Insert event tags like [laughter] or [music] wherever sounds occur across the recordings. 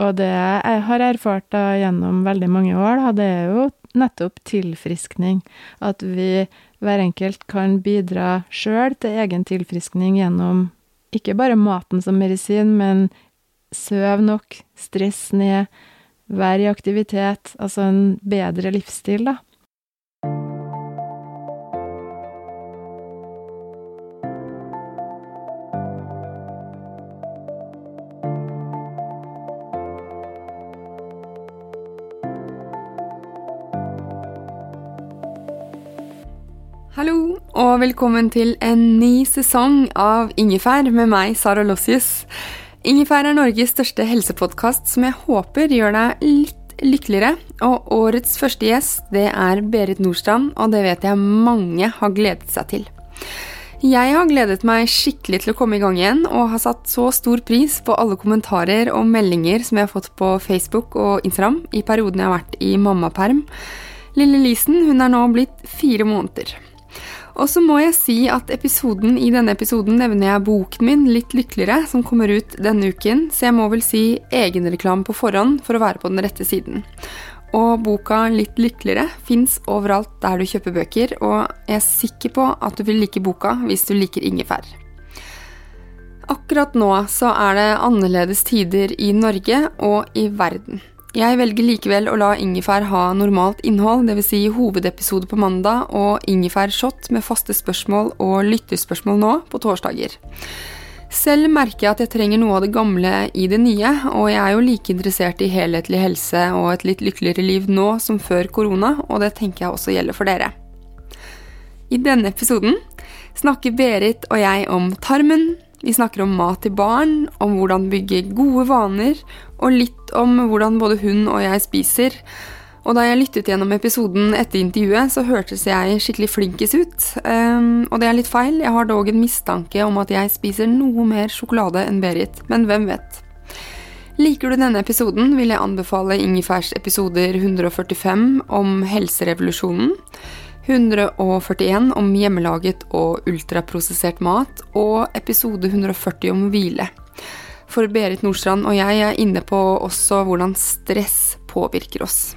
Og det jeg har erfart da gjennom veldig mange år, da, det er jo nettopp tilfriskning. At vi hver enkelt kan bidra sjøl til egen tilfriskning gjennom ikke bare maten som medisin, men søv nok, stress ned, vær i aktivitet, altså en bedre livsstil, da. Og velkommen til en ny sesong av Ingefær med meg, Sara Lossius. Ingefær er Norges største helsepodkast som jeg håper gjør deg litt lykkeligere. Og årets første gjest, det er Berit Nordstrand, og det vet jeg mange har gledet seg til. Jeg har gledet meg skikkelig til å komme i gang igjen, og har satt så stor pris på alle kommentarer og meldinger som jeg har fått på Facebook og Instagram i perioden jeg har vært i mammaperm. Lille Lisen hun er nå blitt fire måneder. Og så må jeg si at episoden, i denne episoden nevner jeg boken min Litt lykkeligere, som kommer ut denne uken, så jeg må vel si egenreklame på forhånd for å være på den rette siden. Og boka Litt lykkeligere fins overalt der du kjøper bøker, og jeg er sikker på at du vil like boka hvis du liker ingefær. Akkurat nå så er det annerledes tider i Norge og i verden. Jeg velger likevel å la ingefær ha normalt innhold, dvs. Si hovedepisode på mandag og ingefær-shot med faste spørsmål og lytterspørsmål nå på torsdager. Selv merker jeg at jeg trenger noe av det gamle i det nye, og jeg er jo like interessert i helhetlig helse og et litt lykkeligere liv nå som før korona, og det tenker jeg også gjelder for dere. I denne episoden snakker Berit og jeg om tarmen, vi snakker om mat til barn, om hvordan bygge gode vaner, og litt om hvordan både hun og jeg spiser. Og da jeg lyttet gjennom episoden etter intervjuet, så hørtes jeg skikkelig flinkis ut. Um, og det er litt feil, jeg har dog en mistanke om at jeg spiser noe mer sjokolade enn Berit, men hvem vet. Liker du denne episoden, vil jeg anbefale Ingefærs episoder 145 om helserevolusjonen, 141 om hjemmelaget og ultraprosessert mat, og episode 140 om hvile. For Berit Nordstrand og jeg er inne på også hvordan stress påvirker oss.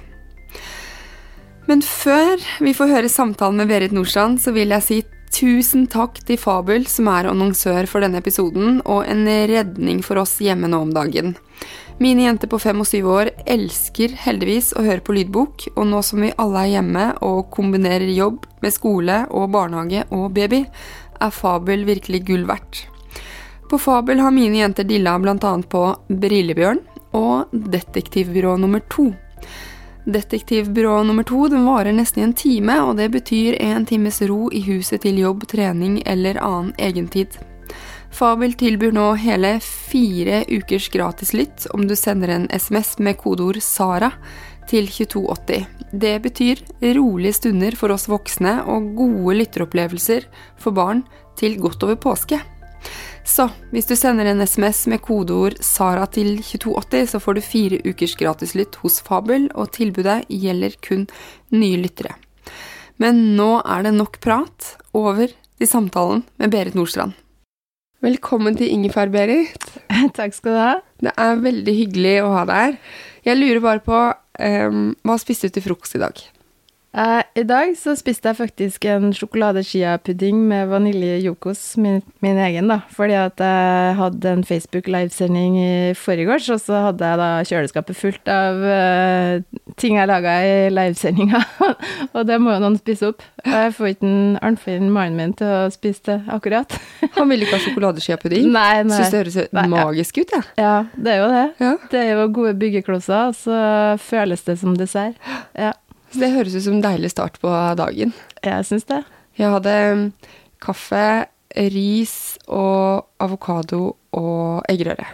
Men før vi får høre samtalen med Berit Nordstrand, så vil jeg si tusen takk til Fabel, som er annonsør for denne episoden, og en redning for oss hjemme nå om dagen. Mine jenter på fem og syv år elsker heldigvis å høre på lydbok, og nå som vi alle er hjemme og kombinerer jobb med skole og barnehage og baby, er Fabel virkelig gull verdt. På Fabel har mine jenter dilla bl.a. på Brillebjørn og Detektivbyrå nummer to. Detektivbyrå nummer to den varer nesten i en time, og det betyr en times ro i huset til jobb, trening eller annen egentid. Fabel tilbyr nå hele fire ukers gratis lytt om du sender en SMS med kodeord 'Sara' til 2280. Det betyr rolige stunder for oss voksne og gode lytteropplevelser for barn til godt over påske. Så hvis du sender en SMS med kodeord 'Sara' til 2280, så får du fire ukers gratislytt hos Fabel, og tilbudet gjelder kun nye lyttere. Men nå er det nok prat. Over til samtalen med Berit Nordstrand. Velkommen til Ingefær, Berit. [laughs] Takk skal du ha. Det er veldig hyggelig å ha deg her. Jeg lurer bare på um, Hva spiste du til frokost i dag? Uh, I dag så spiste jeg faktisk en sjokolade-chia-pudding med vanilje-jokos, min, min, egen, da. Fordi at jeg hadde en Facebook-livesending i forgårs, og så hadde jeg da kjøleskapet fullt av uh, ting jeg laga i livesendinga. [laughs] og det må jo noen spise opp. Og jeg får ikke Arnfinn, mannen min, til å spise det akkurat. [laughs] Han ville ikke ha sjokolade-chia-pudding? Nei, nei. Syns det høres nei, magisk ut, jeg. Ja. ja, det er jo det. Ja. Det er jo gode byggeklosser, og så føles det som dessert. Ja. Så det høres ut som en deilig start på dagen. Jeg syns det. Jeg hadde um, kaffe, ris og avokado og eggerøre.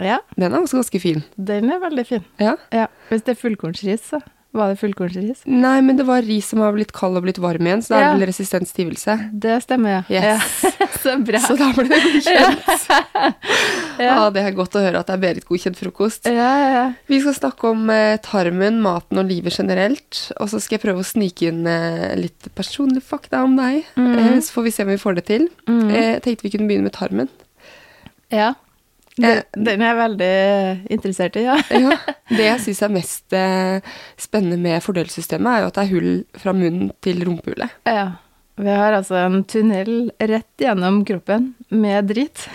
Ja. Den er også ganske fin. Den er veldig fin. Ja. ja. Hvis det er fullkornsris, så. Var det fullkornsris? Nei, men det var ris som har blitt kald og blitt varm igjen, så det er Ja. vel resistent stivelse. Det stemmer, ja. Yes. ja. [laughs] så bra. Så da ble det godkjent. [laughs] ja. Ja, det er godt å høre at det er Berit-godkjent frokost. ja, ja. Vi skal snakke om eh, tarmen, maten og livet generelt. Og så skal jeg prøve å snike inn eh, litt personlig fakta om deg. Mhm. Eh, så får vi se om vi får det til. Mhm. Eh, tenkte vi kunne begynne med tarmen. ja. Den, den er jeg veldig interessert i, ja. ja. [laughs] Det jeg syns er mest eh, spennende med fordøyelsessystemet, er jo at det er hull fra munnen til rumpehullet. ja. Vi har altså en tunnel rett gjennom kroppen med drit.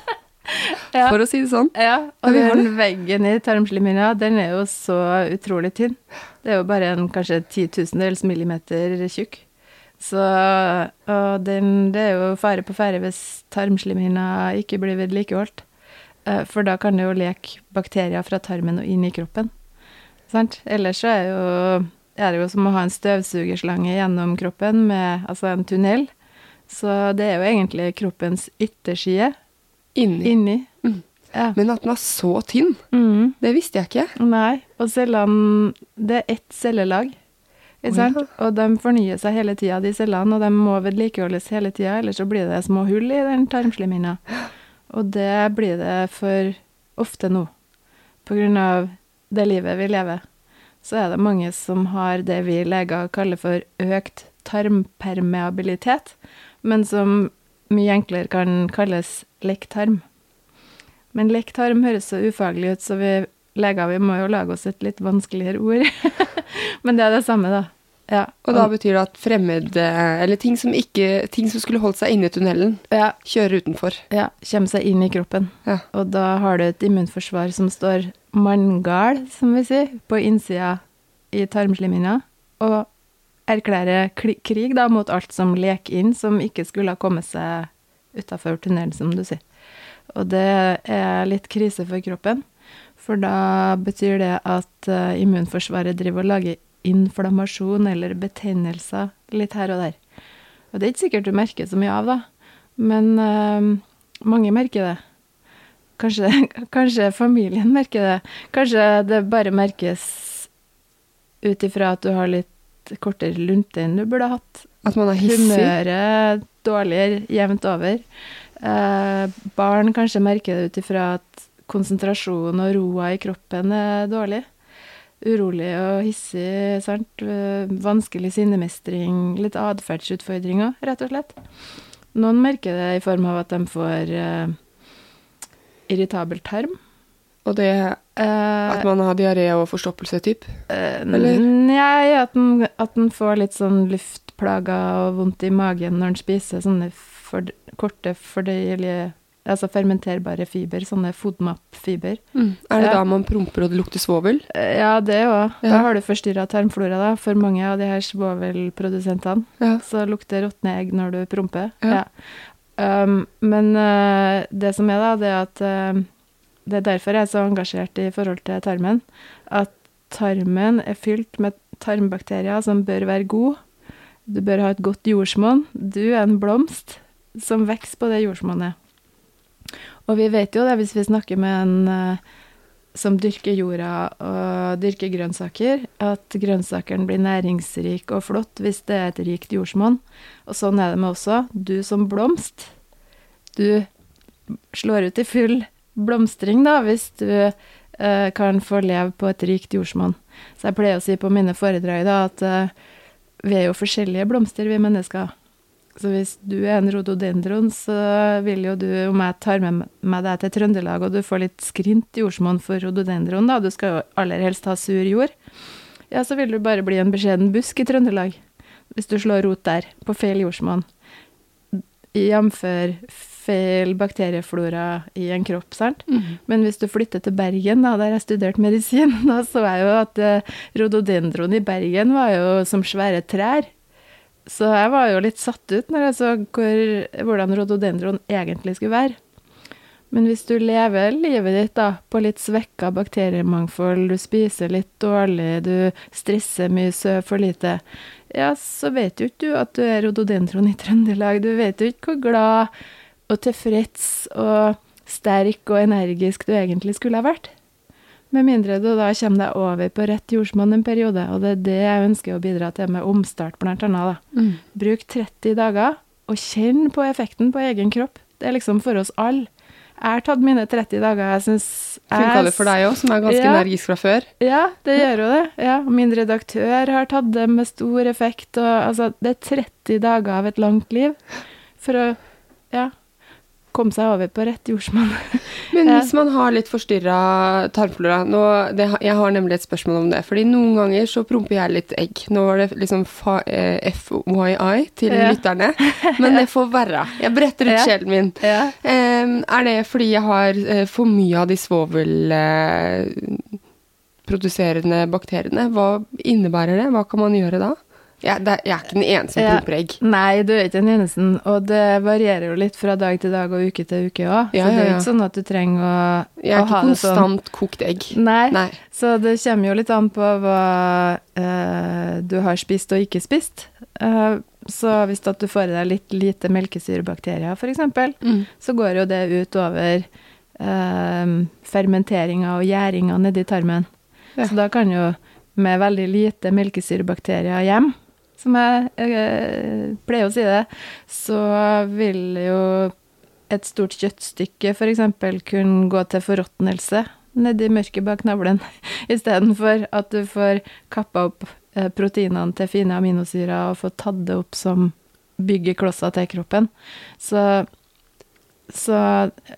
[laughs] ja. For å si det sånn. Ja, Ja, og vi har den veggen i tarmslimhinna, den er jo så utrolig tynn. Det er jo bare en kanskje titusendels millimeter tjukk. Så Og den, det er jo fare på ferde hvis tarmslimhinna ikke blir vedlikeholdt. Eh, For da kan det jo leke bakterier fra tarmen og inn i kroppen. Sant? Ellers så er, jo, er det jo som å ha en støvsugerslange gjennom kroppen med altså en tunnel. Så det er jo egentlig kroppens ytterside Inni. inni. Mm. Ja. Men at den er så tynn, Mm. det visste jeg ikke. Nei, og cellene Det er ett cellelag. Sant? ja. Og de fornyer seg hele tida, de cellene, og de må vedlikeholdes hele tida, ellers så blir det små hull i den tarmslimhinna. Og det blir det for ofte nå. På grunn av det livet vi lever, så er det mange som har det vi leger kaller for økt tarmpermeabilitet, men som mye enklere kan kalles lekktarm. Men lekktarm høres så ufaglig ut, så vi leger vi må jo lage oss et litt vanskeligere ord. [laughs] Men det er det samme, da. Ja. Og da betyr det at fremmede Eller ting som, ikke, ting som skulle holdt seg inne i tunnelen, ja, kjører utenfor. ja, kommer seg inn i kroppen. Ja. Og da har du et immunforsvar som står manngard, som vi sier, på innsida i tarmslimhinna, og erklærer krig da mot alt som leker inn, som ikke skulle ha kommet seg utafor tunnelen, som du sier. Og det er litt krise for kroppen, for da betyr det at eh, immunforsvaret driver og lager inflammasjon eller betennelser litt her og der. Og det er ikke sikkert du merker så mye av, da, men øh, mange merker det. Kanskje, [laughs] kanskje familien merker det. Kanskje det bare merkes ut ifra at du har litt kortere lunte enn du burde hatt. At man er hissig. Humøret dårligere jevnt over. Eh, barn kanskje merker det ut ifra at konsentrasjonen og roa i kroppen er dårlig. Urolig og hissig, sant. Eh, vanskelig sinnemestring, litt atferdsutfordringer, rett og slett. Noen merker det i form av at de får uh, irritabel tarm. Og det Eh, at man har diaré og forstoppelse, typ. Uh, Eller? Nei, at den, at den får litt sånn luftplager og vondt i magen når den spiser sånne for, korte, fordøyelige Altså fermenterbare fiber, sånne FODMAP-fiber. Er det Ja. da man promper og det lukter svovel? Eh, Ja, det òg. Ja. Da har du forstyrra tarmflora, da, for mange av de her svovelprodusentene. Ja. Så lukter råtne egg når du promper. Ja. Ja. Um, men uh, det som er, da, det er at uh, Det er derfor jeg er så engasjert i forhold til tarmen. At tarmen er fylt med tarmbakterier som bør være gode. Du bør ha et godt jordsmonn. Du er en blomst som vokser på det jordsmonnet. Og vi vet jo det, hvis vi snakker med en eh, som dyrker jorda og dyrker grønnsaker, at grønnsakene blir næringsrik og flott hvis det er et rikt jordsmonn. Og sånn er det med også. Du som blomst, du slår ut i full blomstring da, hvis du eh, kan få leve på et rikt jordsmonn. Så jeg pleier å si på mine foredrag da, at eh, vi er jo forskjellige blomster, vi mennesker. Så hvis du er en rododendron, så vil jo du, om jeg tar med meg deg til Trøndelag, og du får litt skrint jordsmonn for rododendron, da, du skal jo aller helst ha sur jord, ja, så vil du bare bli en beskjeden busk i Trøndelag, hvis du slår rot der, på feil jordsmonn. Jamfør feil bakterieflora i en kropp, sant? Men hvis du flytter til Bergen, da, der jeg studerte medisin, [laughs] da så jeg jo at eh, rododendron i Bergen var jo som svære trær. Så jeg var jo litt satt ut når jeg så hvor, hvordan rododendron egentlig skulle være. Men hvis du lever livet ditt da, på litt svekka bakteriemangfold, du spiser litt dårlig, du stresser mye, sover for lite, ja, så vet jo ikke du at du er rododendron i Trøndelag. Du vet jo ikke hvor glad og tilfreds og sterk og energisk du egentlig skulle ha vært. Med mindre du da kommer deg over på rett jordsmonn en periode, og det er det jeg ønsker å bidra til med omstart, blant annet. da. Bruk 30 dager, og kjenn på effekten på egen kropp. Det er liksom for oss alle. Jeg har tatt mine 30 dager. Jeg syns Funka det for deg òg, som er ganske Ja. energisk fra før? Ja, det gjør jo det. Ja, Min redaktør har tatt det med stor effekt. Og, altså, det er 30 dager av et langt liv for å ja, komme seg over på rett jordsmonn. [laughs] Men hvis man har litt forstyrra tarmflora nå, det, Jeg har nemlig et spørsmål om det. fordi noen ganger så promper jeg litt egg. Nå var det liksom eh, FYI til Ja. lytterne. Men det får være. Jeg bretter ut sjelen min. Ja. Eh, er det fordi jeg har eh, for mye av de svovelproduserende bakteriene? Hva innebærer det? Hva kan man gjøre da? Jeg, det, jeg er ikke den eneste som Ja. egg. Nei, du er ikke den eneste, og det varierer jo litt fra dag til dag og uke til uke òg. Ja, så det er ja, ja. ikke sånn at du trenger å, Jeg er å ha ikke det sånn. konstant kokt egg. Nei. Nei. Så det kommer jo litt an på hva eh, du har spist og ikke spist. Eh, så hvis du får i deg litt lite melkesyrebakterier, f.eks., Mm. så går jo det ut over eh, fermenteringa og gjæringa nedi tarmen. Ja. Så da kan jo med veldig lite melkesyrebakterier hjem, som jeg eh, pleier å si det, så vil jo et stort kjøttstykke f.eks. kunne gå til forråtnelse nedi mørket bak navlen, [laughs] istedenfor at du får kappa opp eh, proteinene til fine aminosyrer og får tatt det opp som byggeklosser til kroppen. Så, så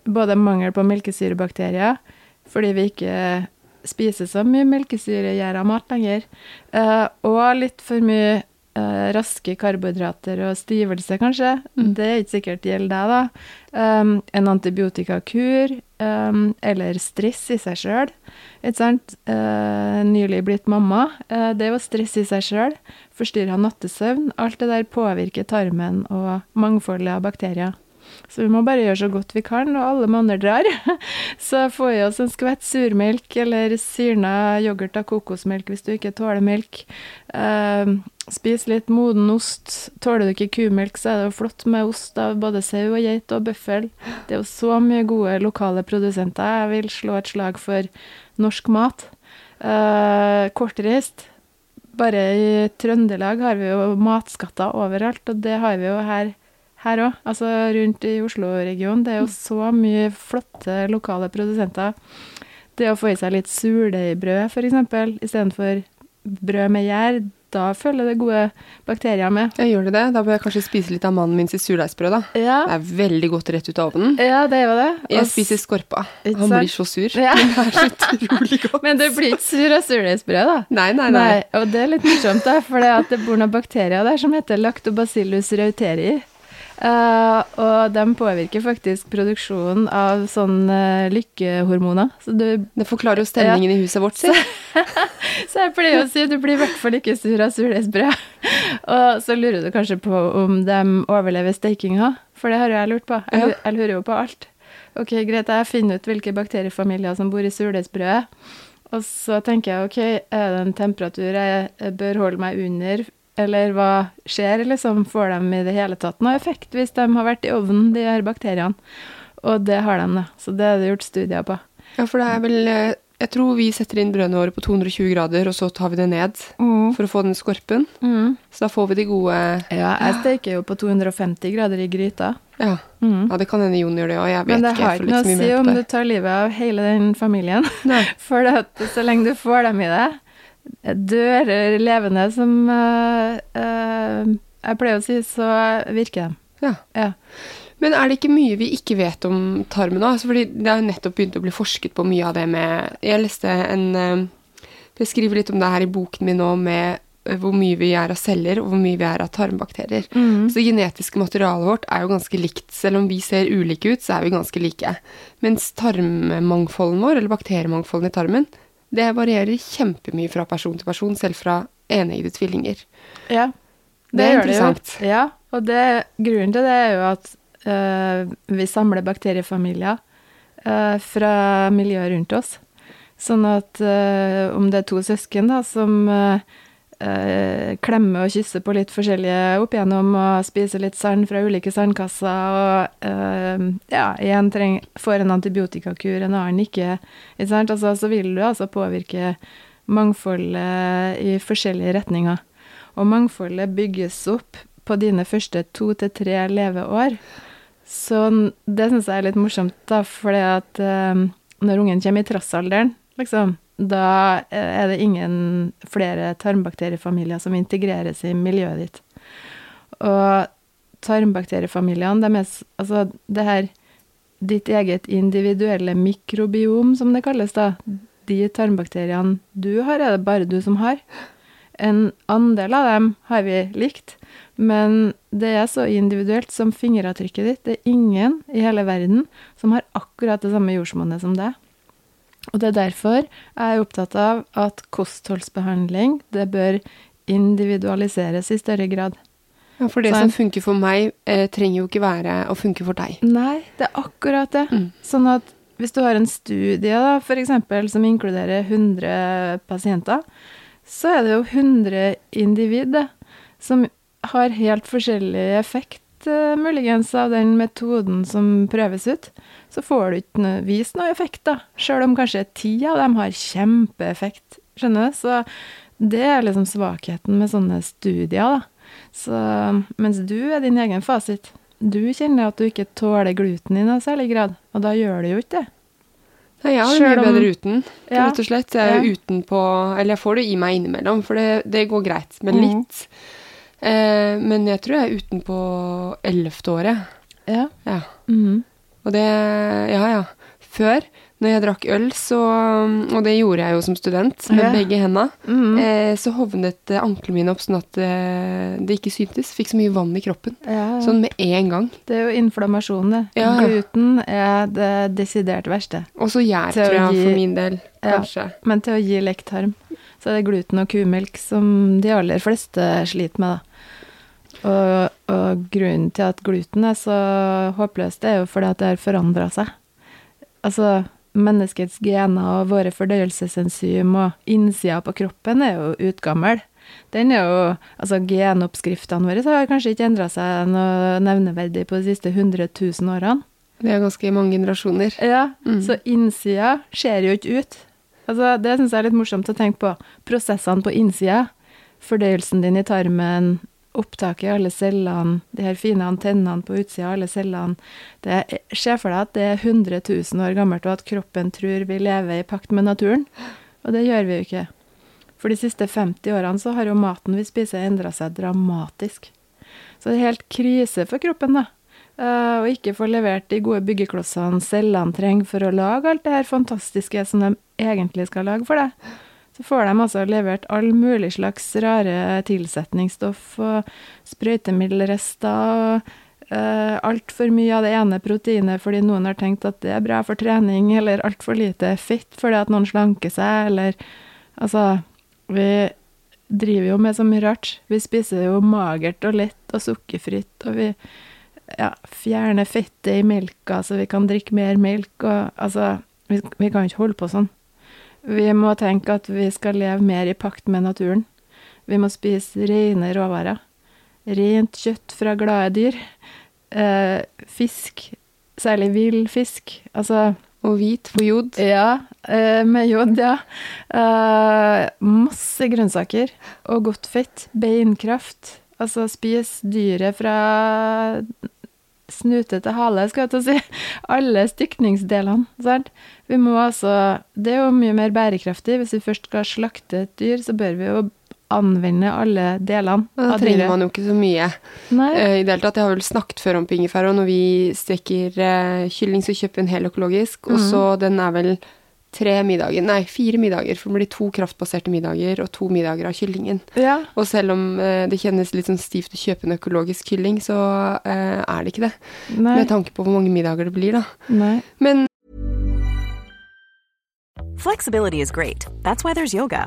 både mangel på melkesyrebakterier, fordi vi ikke spiser så mye melkesyregjæra mat lenger, eh, og litt for mye eh, raske karbohydrater og stivelse, kanskje. Mm. Det er ikke sikkert det gjelder deg, da. Um, en antibiotikakur, um, eller stress i seg sjøl. Ikke sant? Uh, nylig blitt mamma. Uh, det er jo stress i seg sjøl. Forstyrra nattesøvn. Alt det der påvirker tarmen og mangfoldet av bakterier. Så vi må bare gjøre så godt vi kan, og alle monner drar. [laughs] Så får vi oss en skvett surmelk eller syrna yoghurt av kokosmelk hvis du ikke tåler melk. Eh, spis litt moden ost. Tåler du ikke kumelk, så er det jo flott med ost av både sau og geit og bøffel. Det er jo så mye gode lokale produsenter. Jeg vil slå et slag for norsk mat. Eh, kortreist. Bare i Trøndelag har vi jo matskatter overalt, og det har vi jo her her òg. Altså rundt i Oslo-regionen. Det er jo så mye flotte lokale produsenter. Det å få i seg litt surdeigbrød, f.eks., istedenfor brød med gjær, da følger det gode bakterier med. Jeg gjør det det. Da bør jeg kanskje spise litt av mannen min sitt surdeigsbrød, da. Ja, Det er veldig godt rett ut av ovnen. ja det er jo det. Og jeg spiser skorpa. Han sant? blir så sur. Ja. Men [laughs] det er så utrolig godt. Men det blir ikke sur av surdeigsbrød, da. Nei, nei, nei. Nei, og det er litt morsomt, da, for det, det bor noen bakterier der som heter lactobacillus reuteri. Eh, og de påvirker faktisk produksjonen av sånne lykkehormoner. Så, du, Det forklarer jo stemningen i huset vårt, si. så [laughs] jeg pleier å si du blir i hvert fall ikke sur av surdeigsbrød. [laughs] og så lurer du kanskje på om de overlever steikinga, for det har jo jeg lurt på. Jeg, jeg lurer jo på alt. Ok, greit, jeg finner ut hvilke bakteriefamilier som bor i surdeigsbrødet. Og så tenker jeg, ok, er det en temperatur jeg bør holde meg under, eller hva skjer, liksom? Får de i det hele tatt noe effekt hvis de har vært i ovnen, de her bakteriene? Og det har de, da. Så det er det gjort studier på. Ja, for det er vel eh, Jeg tror vi setter inn brødene våre på 220 grader, og så tar vi det ned for å få den skorpen. Mm. Så da får vi de gode Ja, jeg steker jo på 250 grader i gryta. Ja, Mm. ja det kan hende Jon gjør det òg. Jeg vet Men det ikke. har ikke noe å si om du tar livet av hele den familien. [laughs] For det så lenge du får dem i deg, dør eller levende, som eh, eh, jeg pleier å si, så virker de. Ja. Ja. Men er det ikke mye vi ikke vet om tarmen nå? Altså, fordi det har nettopp begynt å bli forsket på mye av det med Jeg leste en eh, Jeg skriver litt om det her i boken min nå med eh, hvor mye vi er av celler, og hvor mye vi er av tarmbakterier. Mm. Så det genetiske materialet vårt er jo ganske likt. Selv om vi ser ulike ut, så er vi ganske like. Mens tarmmangfolden vår, eller bakteriemangfolden i tarmen, det varierer kjempemye fra person til person, selv fra eneggede tvillinger. Ja, Det er gjør det. Ja, og det, grunnen til det er jo at øh, vi samler bakteriefamilier øh, fra miljøet rundt oss. Sånn at øh, om det er to søsken da, som eh, klemme og kysse på litt forskjellige opp igjennom og spise litt sand fra ulike sandkasser og eh, ja, en får en antibiotikakur, en annen ikke, ikke sant? Altså, så vil du altså påvirke mangfoldet i forskjellige retninger. Og mangfoldet bygges opp på dine første to til tre leveår. Så det syns jeg er litt morsomt, da, fordi at eh, når ungen kommer i trassalderen, liksom, da eh, er det ingen flere tarmbakteriefamilier som integreres i miljøet ditt. Og tarmbakteriefamiliene, de er Altså, det her ditt eget individuelle mikrobiom, som det kalles, da. De tarmbakteriene du har, er det bare du som har. En andel av dem har vi likt, men det er så individuelt som fingeravtrykket ditt. Det er ingen i hele verden som har akkurat det samme jordsmonnet som deg. Og det er derfor jeg er opptatt av at kostholdsbehandling, det bør individualiseres i større grad. Ja, For det sånn. som funker for meg, eh, trenger jo ikke være å funke for deg. Nei, det er akkurat det. Mm. Sånn at hvis du har en studie da, for eksempel, som inkluderer 100 pasienter, så er det jo 100 individ som har helt forskjellig effekt, muligens, av den metoden som prøves ut. Så får du ikke vist noe effekt, da. Sjøl om kanskje ti av dem har kjempeeffekt. Skjønner du? Så det er liksom svakheten med sånne studier, da. Så mens du er din egen fasit. Du kjenner at du ikke tåler gluten i noe særlig grad, og da gjør du jo ikke det. Nei, jeg har det mye om- bedre uten, Ja. rett og slett. Jeg er Ja. utenpå Eller jeg får det i meg innimellom, for det, det går greit. Men litt. litt. Eh, men jeg tror jeg er utenpå ellevte året. Ja. Ja. Mhm. Og det Ja, ja. Før, når jeg drakk øl, så Og det gjorde jeg jo som student, med Ja. begge henda. Mhm. Eh, så hovnet eh, anklene mine opp sånn at eh, det ikke syntes. Fikk så mye vann i kroppen. ja. Sånn med en gang. Det er jo inflammasjon, det. Gluten er det desidert verste. Og så gjær, tror jeg, gi- for min del. Kanskje. Men til å gi lekt tarm, så er det gluten og kumelk som de aller fleste sliter med, da. Og, og grunnen til at gluten er så håpløst, det er jo fordi at det har forandra seg. Altså, menneskets gener og våre fordøyelsesenzym og innsida på kroppen er jo utgammel. Den er jo, altså Genoppskriftene våre har kanskje ikke endra seg noe nevneverdig på de siste 100 000 årene. Det er ganske mange generasjoner. Ja, Mm. så innsida ser jo ikke ut. Altså, det syns jeg er litt morsomt å tenke på. Prosessene på innsida, fordøyelsen din i tarmen, opptaket i alle cellene, de her fine antennene på utsida av alle cellene. Det Se for deg at det er 100 000 år gammelt, og at kroppen tror vi lever i pakt med naturen. Og det gjør vi jo ikke. For de siste 50 årene så har jo maten vi spiser, endra seg dramatisk. Så det er helt krise for kroppen, da. Eh, og ikke få levert de gode byggeklossene cellene trenger for å lage alt det her fantastiske som de egentlig skal lage for deg. Så får de altså levert all mulig slags rare tilsetningsstoff og sprøytemiddelrester og uh, altfor mye av det ene proteinet fordi noen har tenkt at det er bra for trening, eller altfor lite fett fordi at noen slanker seg, eller Altså, vi driver jo med så mye rart. Vi spiser jo magert og lett og sukkerfritt, og vi ja, fjerner fettet i melka så vi kan drikke mer melk, og altså Vi, vi kan ikke holde på sånn. Vi må tenke at vi skal leve mer i pakt med naturen. Vi må spise rene råvarer. Rent kjøtt fra glade dyr. Eh, fisk, særlig vill fisk. Altså Og hvit for jod. ja, eh, med jod, ja. Eh, masse grønnsaker og godt fett. Beinkraft. Altså spis dyret fra snute til hale, skal jeg til å si. [laughs] Alle stykningsdelene. Sant? Vi må altså Det er jo mye mer bærekraftig. Hvis vi først skal slakte et dyr, så bør vi jo anvende alle delene Og da trenger man jo ikke så mye. Nei. Eh, I det hele tatt, Jeg har vel snakket før om ingefær, og når vi steker eh, kylling, så kjøper vi en hel økologisk. Og Mhm. så den er vel tre middager, nei, fire middager, for det blir to kraftbaserte middager og to middager av kyllingen. Ja. Og selv om eh, det kjennes litt sånn stivt å kjøpe en økologisk kylling, så eh, er det ikke det. Nei. Med tanke på hvor mange middager det blir, da. Nei. Men Flexibility is great. That's why there's yoga.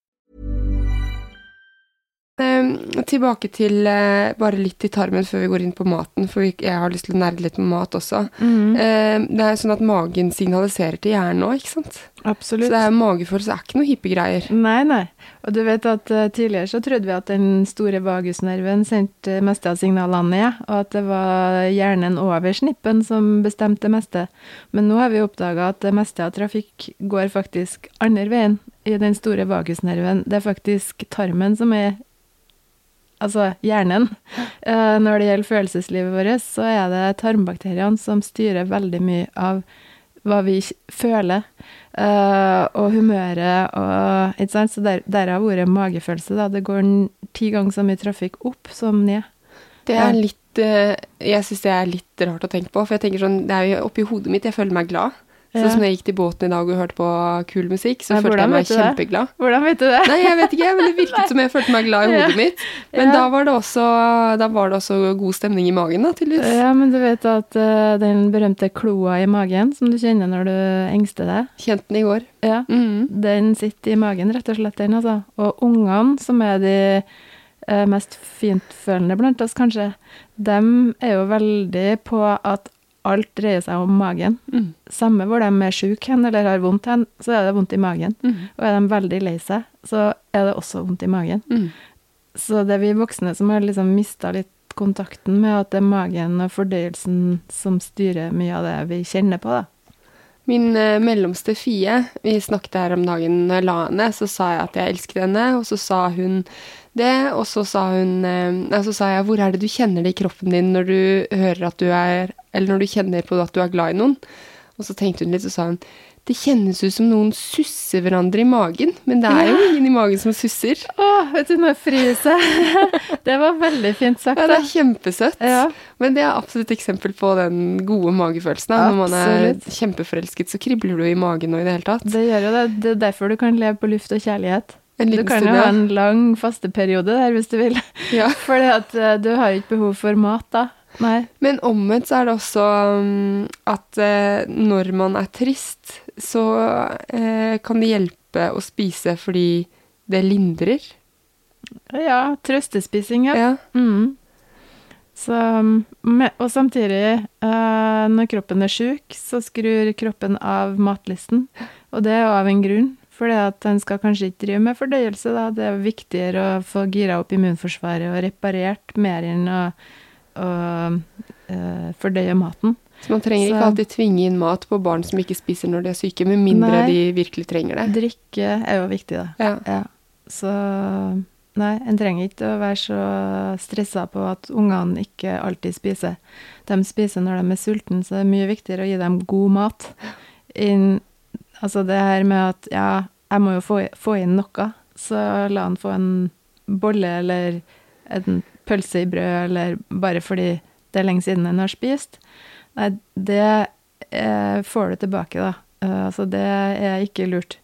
Eh, tilbake til eh, bare litt i tarmen før vi går inn på maten, for jeg har lyst til å nerde litt med mat også. Eh, det er sånn at magen signaliserer til hjernen òg, ikke sant? Absolutt. Så det er magefølelse er ikke noe hippe greier. Nei, nei. Og du vet at eh, tidligere så trodde vi at den store vagusnerven sendte meste av signalene ned, og at det var hjernen over snippen som bestemte det meste. Men nå har vi oppdaga at det meste av trafikk går faktisk andre veien i den store vagusnerven. Det er faktisk tarmen som er Altså hjernen. Uh, når det gjelder følelseslivet vårt, så er det tarmbakteriene som styrer veldig mye av hva vi føler. uh, og humøret og Ikke sant? Så der, derav ordet magefølelse, da. Det går ti ganger så mye trafikk opp som ned. Det er litt eh, Jeg syns det er litt rart å tenke på, for jeg tenker sånn Det er jo oppi hodet mitt jeg føler meg glad. Ja. Sånn som jeg gikk til båten i dag og hørte på kul musikk, så Ja, følte jeg meg kjempeglad. Hvordan vet du det? Nei, jeg vet ikke, men det virket [laughs] som jeg følte meg glad i Ja. hodet mitt. Men Ja. da, var det også, da var det også god stemning i magen, da, tydeligvis. Ja, men du vet at uh, den berømte kloa i magen, som du kjenner når du engster deg, Kjente den i går. ja, Mhm. den sitter i magen, rett og slett, den, altså. Og ungene, som er de uh, mest fintfølende blant oss, kanskje, dem er jo veldig på at alt dreier seg om magen. Mm. Samme hvor de er syke hen eller har vondt hen, så er det vondt i magen. Mm. Og er de veldig lei seg, så er det også vondt i magen. Mm. Så det er vi voksne som har liksom mista litt kontakten med at det er magen og fordøyelsen som styrer mye av det vi kjenner på, da. Min eh, mellomste Fie, vi snakket her om dagen når jeg la henne, så sa jeg at jeg elsket henne, og så sa hun det, og så sa hun eh, Så sa jeg hvor er det du kjenner det i kroppen din når du hører at du er Eller når du kjenner på at du er glad i noen? Og så tenkte hun litt, og sa hun det kjennes ut som noen susser hverandre i magen, men det er jo ingen i magen som susser. Å, vet du, nå fryser jeg. [laughs] Det var veldig fint sagt. Ja, det er kjempesøtt. Ja. Men det er absolutt et eksempel på den gode magefølelsen. Da. Når man er kjempeforelsket, så kribler du i magen og i det hele tatt. Det gjør jo det. Det er derfor du kan leve på luft og kjærlighet. En Du kan jo ha en lang fasteperiode der hvis du vil. ja. [laughs] At eh, du har ikke behov for mat da. Nei. Men omvendt så er det også um, at eh, når man er trist, så eh, kan det hjelpe å spise fordi det lindrer. Ja, trøstespising, ja. Ja. Mm. Så, og samtidig, eh, når kroppen er syk, så skrur kroppen av matlisten. Og det er jo av en grunn, for den skal kanskje ikke drive med fordøyelse. Da. Det er viktigere å få gira opp immunforsvaret og reparert mer enn å, å eh, fordøye maten. Så man trenger Så- ikke alltid tvinge inn mat på barn som ikke spiser når de er syke, med mindre Nei. de virkelig trenger det. Drikke er jo viktig, da. Ja. Ja. Så nei, en trenger ikke å være så stressa på at ungene ikke alltid spiser. De spiser når de er sultne, så det er mye viktigere å gi dem god mat. In, altså det her med at ja, jeg må jo få, få inn noe, så la han få en bolle eller en pølse i brød, eller bare fordi det er lenge siden en har spist. Nei, det eh, får du tilbake, da. Uh, altså det er ikke lurt.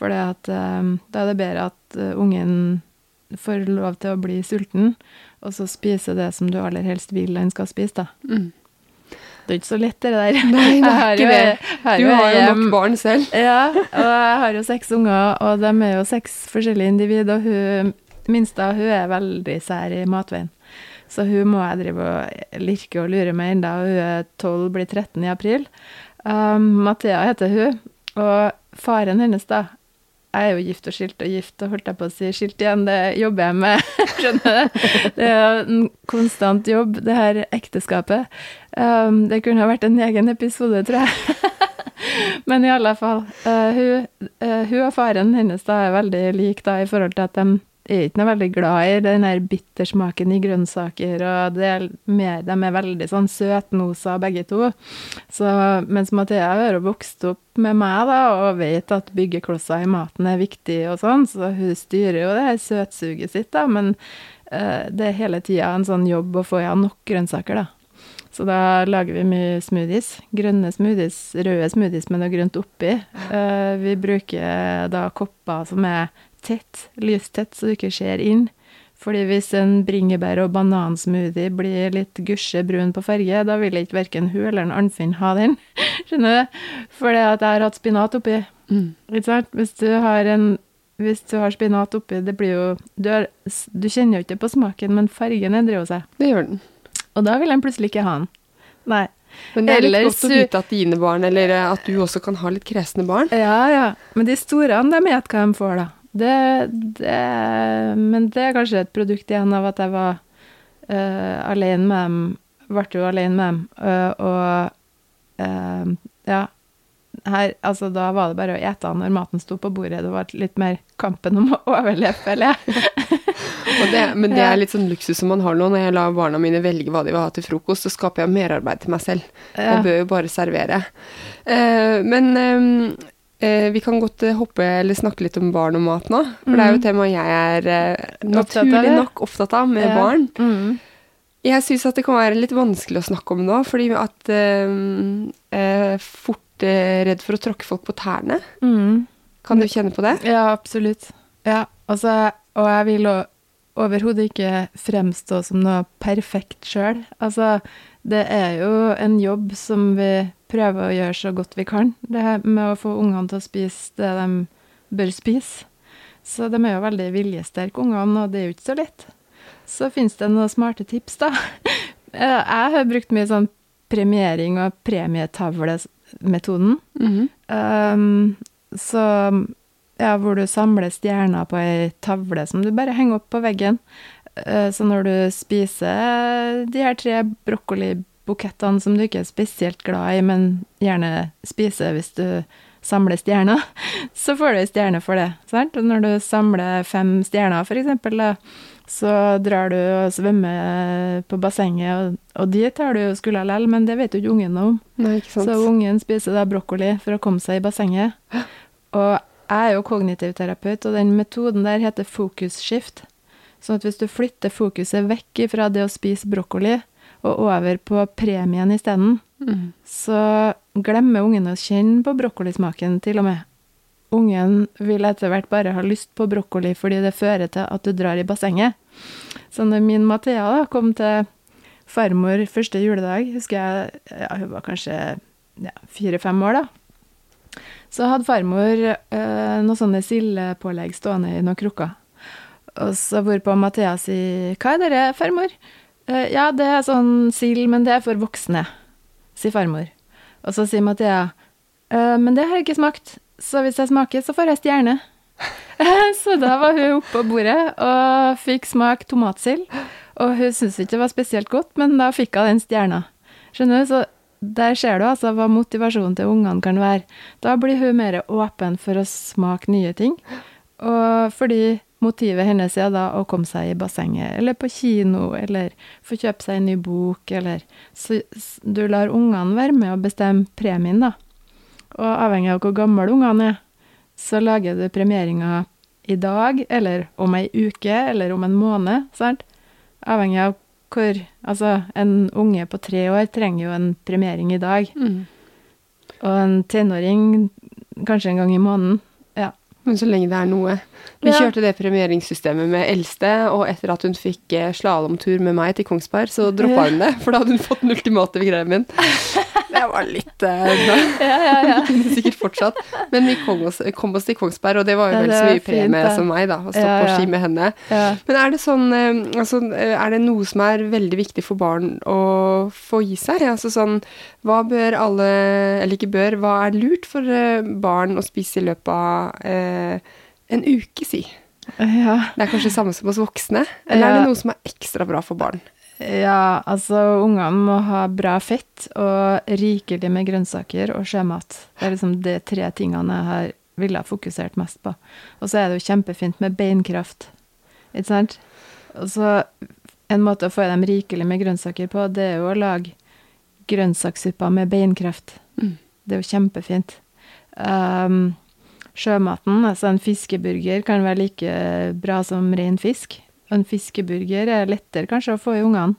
For at, eh, da er det bedre at eh, ungen får lov til å bli sulten, og så spise det som du aller helst vil han skal spise, da. Mm. Det er ikke så lett, det der. Nei, det er [laughs] ikke det. Du har jo nok barn selv. Ja, og jeg har jo seks unger, og de er jo seks forskjellige individ, og hun minste hun er veldig sær i matveien. Så hun må jeg drive og lirke og lure med ennå. hun er 12, blir 13 i april. Um, Mathea heter hun, og faren hennes da, jeg er jo gift og skilt og gift, og holdt jeg på å si skilt igjen, det jobber jeg med, [laughs] skjønner du. Det er en konstant jobb, det her ekteskapet. Um, det kunne ha vært en egen episode, tror jeg. [laughs] Men i alle fall, Uh, hun, uh, hun og faren hennes da er veldig like da, i forhold til at de er ikke noe veldig glad i den der bittersmaken i grønnsaker, og det er mer, de er veldig sånn søtnosa begge to. Så mens Mathea har vokst opp med meg da, og vet at byggeklosser i maten er viktig og sånn, så hun styrer jo det her søtsuget sitt, da, men uh, det er hele tida en sånn jobb å få i henne nok grønnsaker, da. Så da lager vi mye smoothies. Grønne smoothies, røde smoothies med noe grønt oppi. Uh, vi bruker da kopper som er tett, lystett, så du ikke ser inn. Fordi hvis en bringebær- og banansmoothie blir litt gusje brun på farge, da vil ikke verken hun eller en Arnfinn ha den. [laughs] Skjønner du? Fordi at jeg har hatt spinat oppi. Mm. Ikke sant? Hvis du har en hvis du har spinat oppi, det blir jo Du, har, du kjenner jo ikke på smaken, men fargen endrer jo seg. Det gjør den. Og da vil en plutselig ikke ha den. Nei. Men det er litt godt å vite at dine barn, eller at du også kan ha litt kresne barn. Ja, ja. Men de store, de vet hva de får, da. Det, det, men det er kanskje et produkt igjen av at jeg var uh, alene med dem. Ble jo alene med dem. Uh, og uh, ja. Her, altså, da var det bare å ete når maten sto på bordet. Det var litt mer kampen om å overleve, føler jeg. [laughs] det, men det er litt sånn luksus som man har nå. Når jeg lar barna mine velge hva de vil ha til frokost, så skaper jeg merarbeid til meg selv. Ja. Jeg bør jo bare servere. men Eh, vi kan godt eh, hoppe eller snakke litt om barn og mat nå. For mm. det er jo et mm. tema jeg er eh, naturlig nok opptatt av med ja. barn. Mm. Jeg syns at det kan være litt vanskelig å snakke om nå, fordi at eh, eh fort eh, redd for å tråkke folk på tærne. Mm. Kan du kjenne på det? Ja, absolutt. Ja, altså, og jeg vil overhodet ikke fremstå som noe perfekt sjøl. Altså, det er jo en jobb som vi prøver å gjøre så godt vi kan. Det her med å få ungene til å spise det de bør spise. Så de er jo veldig viljesterke, ungene, og det er jo ikke så lett. Så fins det noen smarte tips, da. [laughs] Jeg har brukt mye sånn premiering og premietavlemetoden. Mm -hmm. um, så ja, hvor du samler stjerner på ei tavle som du bare henger opp på veggen. Uh, så når du spiser de her tre brokkoli bukettene som du ikke er spesielt glad i, men gjerne spiser hvis du samler stjerner, [laughs] så får du ei stjerne for det. Sant? Og når du samler fem stjerner, for eksempel, så drar du og svømmer på bassenget, og, dit har du jo skulle lell, men det vet jo ikke ungen noe om. Nei, ikke sant. Så ungen spiser da brokkoli for å komme seg i bassenget. Og jeg er jo kognitiv terapeut, og den metoden der heter fokusskift. Sånn at hvis du flytter fokuset vekk fra det å spise brokkoli, og over på premien isteden, mm. så glemmer ungen å kjenne på brokkolismaken, til og med. Ungen vil etter hvert bare ha lyst på brokkoli fordi det fører til at du drar i bassenget. Så når min Mathea da kom til farmor første juledag, husker jeg ja, hun var kanskje ja, fire-fem år, da. Så hadde farmor eh, noen sånne sildepålegg stående i noen krukker. Og så hvorpå Mathea sier 'Hva er det, farmor?' Uh, ja, det er sånn sild, men det er for voksne, sier farmor. Og så sier Mathea, uh, men det har jeg ikke smakt, så hvis jeg smaker, så får jeg stjerne. [laughs] så da var hun oppe på bordet og fikk smake tomatsild. Og hun syntes ikke det var spesielt godt, men da fikk hun den stjerna. Skjønner du? Så der ser du altså hva motivasjonen til ungene kan være. Da blir hun mer åpen for å smake nye ting. Og fordi Motivet hennes er da å komme seg i bassenget, eller på kino, eller få kjøpe seg en ny bok, eller Så du lar ungene være med å bestemme premien, da. Og avhengig av hvor gamle ungene er, så lager du premieringa i dag, eller om ei uke, eller om en måned, sant? Avhengig av hvor Altså, en unge på tre år trenger jo en premiering i dag. Mm. Og en tenåring kanskje en gang i måneden. Men så lenge det er noe. Vi kjørte det premieringssystemet med eldste, og etter at hun fikk eh, slalåmtur med meg til Kongsberg, så droppa hun det, for da hadde hun fått den ultimate greia min. [laughs] [laughs] Det var litt uh, [laughs] Ja, ja, ja. [laughs] Sikkert fortsatt. Men vi kom oss, kom oss, til Kongsberg, og det var jo vel så mye premie som meg, da, å stå på ski med henne. Men er det sånn uh, altså, Er det noe som er veldig viktig for barn å få gi seg? Altså sånn Hva bør alle Eller ikke bør, hva er lurt for barn å spise i løpet av Eh, en uke, si. Ja. Det er kanskje samme som hos voksne? Eller er det noe som er ekstra bra for barn? Ja, altså ungene må ha bra fett og rikelig med grønnsaker og sjømat. Det er liksom de tre tingene jeg har ville ha fokusert mest på. Og så er det jo kjempefint med beinkraft. Ikke sant? Og så en måte å få dem rikelig med grønnsaker på, det er jo å lage grønnsakssupper med beinkraft. Mm. Det er jo kjempefint. Um, sjømaten, altså en fiskeburger, kan være like bra som ren fisk. Og en fiskeburger er lettere kanskje å få i ungene.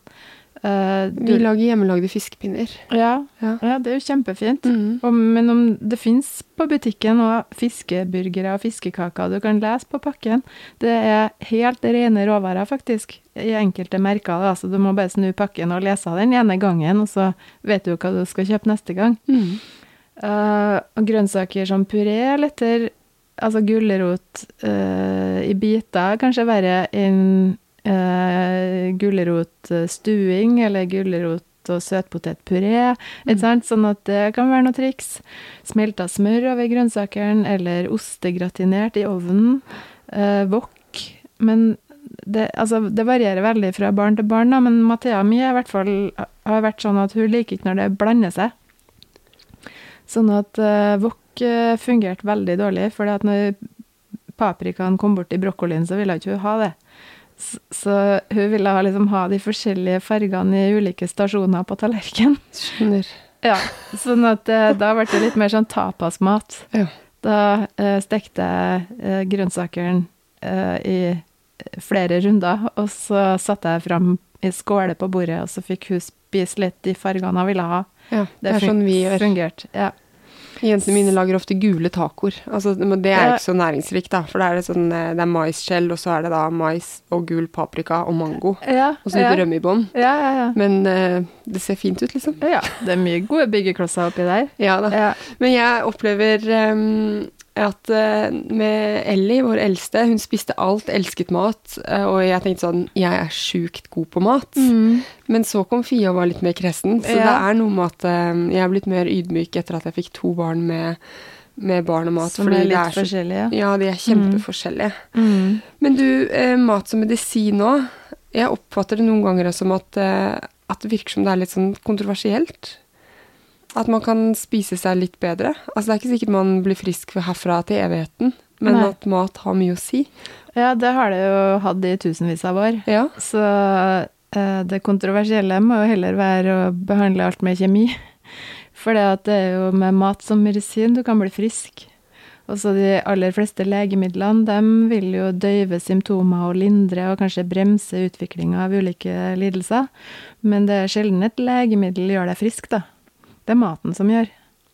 Uh, Vi lager hjemmelagde fiskepinner. ja, Ja. ja, det er jo kjempefint. Mm. Og, men om det fins på butikken òg fiskeburgere og fiskekaker du kan lese på pakken, det er helt rene råvarer, faktisk, i enkelte merker. Da. Så du må bare snu pakken og lese den ene gangen, og så vet du hva du skal kjøpe neste gang. Mm. Uh, og grønnsaker som puré er lettere. Altså gulrot uh, i biter kanskje verre enn uh, gulrotstuing eller gulrot og søtpotetpuré. Sant? Sånn at det kan være noe triks. Smelta smør over grønnsakene, eller ostegratinert i ovnen. Wok. Men det, altså, det varierer veldig fra barn til barn, da, men Mathea mi i hvert fall, har vært sånn at hun liker ikke når det blander seg. Sånn at uh, wok fungerte veldig dårlig, for når paprikaen kom bort i brokkolien, så ville hun ikke ha det. Så, hun ville ha, liksom, ha de forskjellige fargene i ulike stasjoner på tallerkenen. Skjønner. Ja, sånn at uh, da ble det litt mer sånn tapasmat. Ja. Da uh, stekte jeg uh, grønnsakene i flere runder, og så satte jeg fram i skåle på bordet, og så fikk hun spise litt de fargene hun ville ha. Ja, det, er sånn vi gjør. Fungert, ja. Jentene mine lager ofte gule tacoer. Altså, det er jo ikke så næringsrikt, da. For det er, det sånn, eh, det er maisskjell, og så er det da mais og gul paprika og mango. Ja, Og så litt ja. rømme i bånn. Ja, ja, ja. Men uh, det ser fint ut, liksom. Ja, det er mye gode byggeklosser oppi der. Ja da. Ja. Men jeg opplever ehm, at eh, med Ellie, vår eldste, hun spiste alt, elsket mat. eh, og jeg tenkte sånn Jeg er sjukt god på mat. Men så kom Fia og var litt mer kresen. Så Ja. det er noe med at eh, jeg er blitt mer ydmyk etter at jeg fikk to barn med, med barn og mat. Som er litt litt så- forskjellige. Ja, de er kjempeforskjellige. Mm. Men du, mat som medisin nå. Jeg oppfatter det noen ganger som at, at det virker som det er litt sånn kontroversielt. At man kan spise seg litt bedre. Altså Det er ikke sikkert man blir frisk herfra til evigheten, men Nei. at mat har mye å si. Ja, det har det jo hatt i tusenvis av år. Ja. Så eh, det kontroversielle må jo heller være å behandle alt med kjemi. [laughs] For det er jo med mat som medisin du kan bli frisk. Og så de aller fleste legemidlene de vil jo døyve symptomer og lindre og kanskje bremse utviklinga av ulike lidelser. Men det er sjelden et legemiddel gjør deg frisk, da. Det er maten som gjør.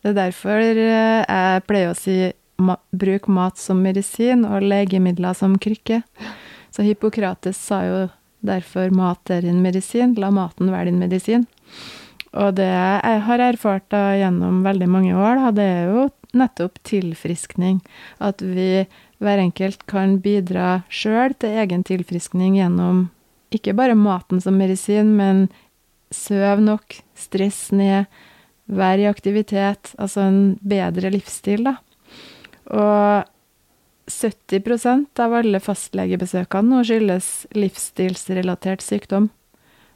Det er derfor eh, jeg pleier å si bruk mat som medisin og legemidler som krykke. Så Hippokrates sa jo derfor mat er din medisin, la maten være din medisin. Og det jeg har erfart da gjennom veldig mange år, da, det er jo nettopp tilfriskning. At vi hver enkelt kan bidra sjøl til egen tilfriskning gjennom ikke bare maten som medisin, men søv nok, stress ned, vær i aktivitet, altså en bedre livsstil, da. Og 70% av alle fastlegebesøkene nå skyldes livsstilsrelatert sykdom.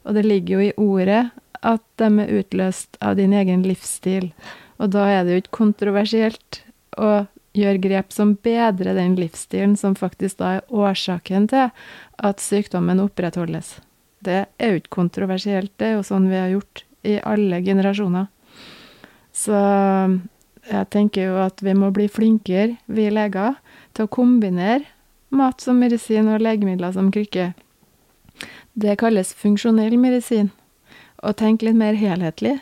Og det ligger jo i ordet at de er utløst av din egen livsstil. Og da er det jo ikke kontroversielt å gjøre grep som bedrer den livsstilen, som faktisk da er årsaken til at sykdommen opprettholdes. Det er jo ikke kontroversielt, det er jo sånn vi har gjort i alle generasjoner. Så jeg tenker jo at vi må bli flinkere, vi leger, til å kombinere mat som medisin og legemidler som krykke. Det kalles funksjonell medisin. Å tenke litt mer helhetlig.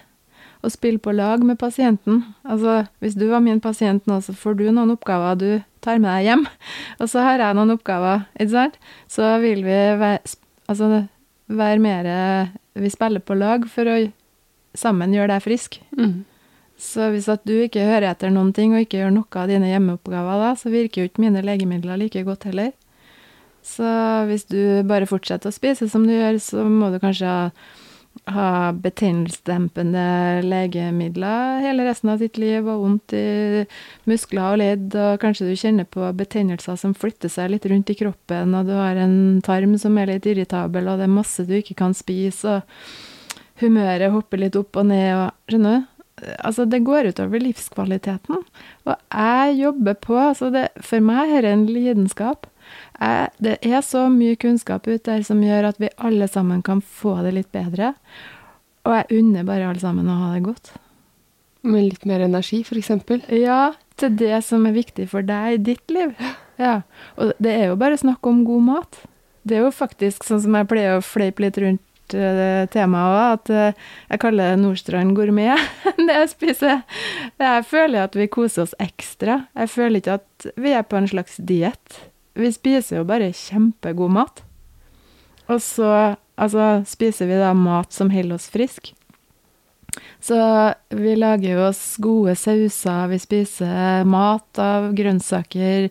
Og spille på lag med pasienten. Altså, hvis du var min pasient nå, så får du noen oppgaver du tar med deg hjem. [laughs] Og så har jeg noen oppgaver, ikke sant? Så vil vi være, altså, være mer Vi spiller på lag for å sammen gjøre deg frisk. Mm. Så hvis at du ikke hører etter noen ting, og ikke gjør noe av dine hjemmeoppgaver da, så virker jo ikke mine legemidler like godt heller. Så hvis du bare fortsetter å spise som du gjør, så må du kanskje ha, ha betennelsesdempende legemidler hele resten av ditt liv, og vondt i muskler og ledd, og kanskje du kjenner på betennelser som flytter seg litt rundt i kroppen, og du har en tarm som er litt irritabel, og det er masse du ikke kan spise, og humøret hopper litt opp og ned, og skjønner du? Altså, det går utover livskvaliteten. Og jeg jobber på altså det, For meg er det en lidenskap. Jeg, det er så mye kunnskap ute der som gjør at vi alle sammen kan få det litt bedre. Og jeg unner bare alle sammen å ha det godt. Med litt mer energi, f.eks.? Ja, til det som er viktig for deg i ditt liv. Ja. Og det er jo bare snakk om god mat. Det er jo faktisk sånn som jeg pleier å fleipe litt rundt uh, temaet òg, at uh, jeg kaller det Nordstrand gourmet [laughs] det jeg spiser. Jeg føler at vi koser oss ekstra. Jeg føler ikke at vi er på en slags diett. Vi spiser jo bare kjempegod mat. Og så altså, spiser vi da mat som holder oss friske. Så vi lager jo oss gode sauser, vi spiser mat av grønnsaker,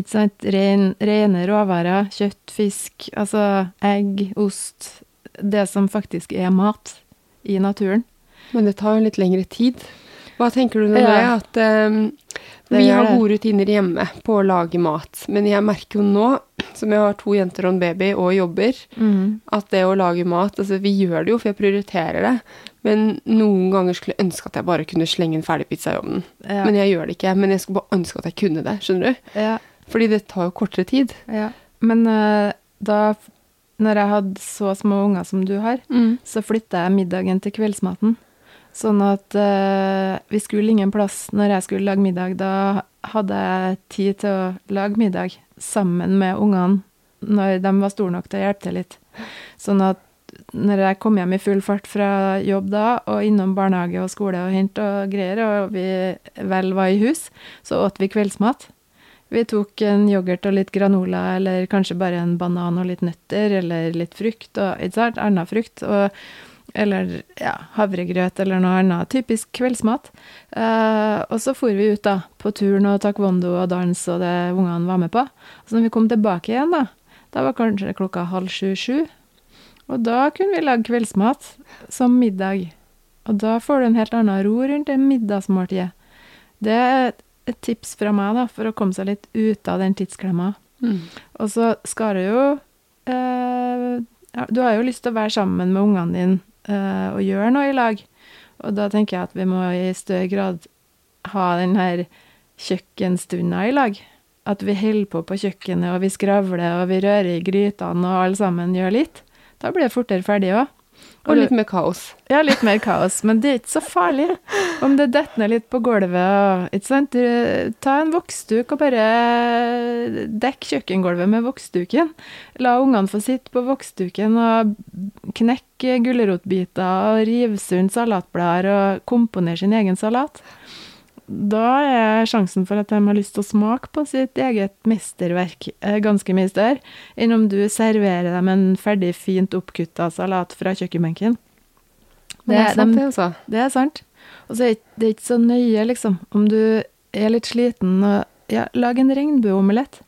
ikke sant, Ren, rene råvarer, kjøtt, fisk, altså egg, ost, det som faktisk er mat i naturen. Men det tar jo litt lengre tid. Hva tenker du når ja. det er at um, vi har gode rutiner hjemme på å lage mat, men jeg merker jo nå, [clears throat] som jeg har to jenter og en baby og jobber, mm. at det å lage mat Altså, vi gjør det jo, for jeg prioriterer det, men noen ganger skulle jeg ønske at jeg bare kunne slenge en ferdig pizza i ovnen. Ja. Men jeg gjør det ikke. Men jeg skulle bare ønske at jeg kunne det, skjønner du? Ja. Fordi det tar jo kortere tid. Ja. Men uh, da når jeg hadde så små unger som du har, mm. så flytta jeg middagen til kveldsmaten. Sånn at uh, vi skulle ingen plass når jeg skulle lage middag. Da hadde jeg tid til å lage middag sammen med ungene når de var store nok til å hjelpe til litt. Sånn at når jeg kom hjem i full fart fra jobb da, og innom barnehage og skole og hente og greier, og vi vel var i hus, så åt vi kveldsmat. Vi tok en yoghurt og litt granola, eller kanskje bare en banan og litt nøtter, eller litt frukt, og ikke sant, annen frukt, og, eller ja, havregrøt eller noe annet. Typisk kveldsmat. Uh, og så for vi ut, da, på turen og taekwondo og dans og det ungene var med på. Så når vi kom tilbake igjen, da, da var kanskje klokka halv sju-sju, og da kunne vi lage kveldsmat som middag. Og da får du en helt annen ro rundt det middagsmåltidet. Det et tips fra meg da, for å komme seg litt ut av den tidsklemma. Mm. Og så skal du jo eh, Du har jo lyst til å være sammen med ungene dine eh, og gjøre noe i lag. Og da tenker jeg at vi må i større grad ha den her kjøkkenstunda i lag. At vi holder på på kjøkkenet, og vi skravler, og vi rører i grytene, og alle sammen gjør litt. Da blir det fortere ferdig òg. Og litt mer kaos. Ja, litt mer kaos. Men det er ikke så farlig om det detter ned litt på gulvet. ikke sant? Ta en voksduk og bare dekk kjøkkengulvet med voksduken. La ungene få sitte på voksduken og knekke gulrotbiter og rive sund salatblader og komponere sin egen salat da er sjansen for at de har lyst til å smake på sitt eget mesterverk eh, ganske mye større enn om du serverer dem en ferdig, fint oppkutta salat fra kjøkkenbenken. Det, det, er sant, det, altså. Det er sant. Og så er det ikke så nøye, liksom, om du er litt sliten og Ja, lag en regnbueomelett.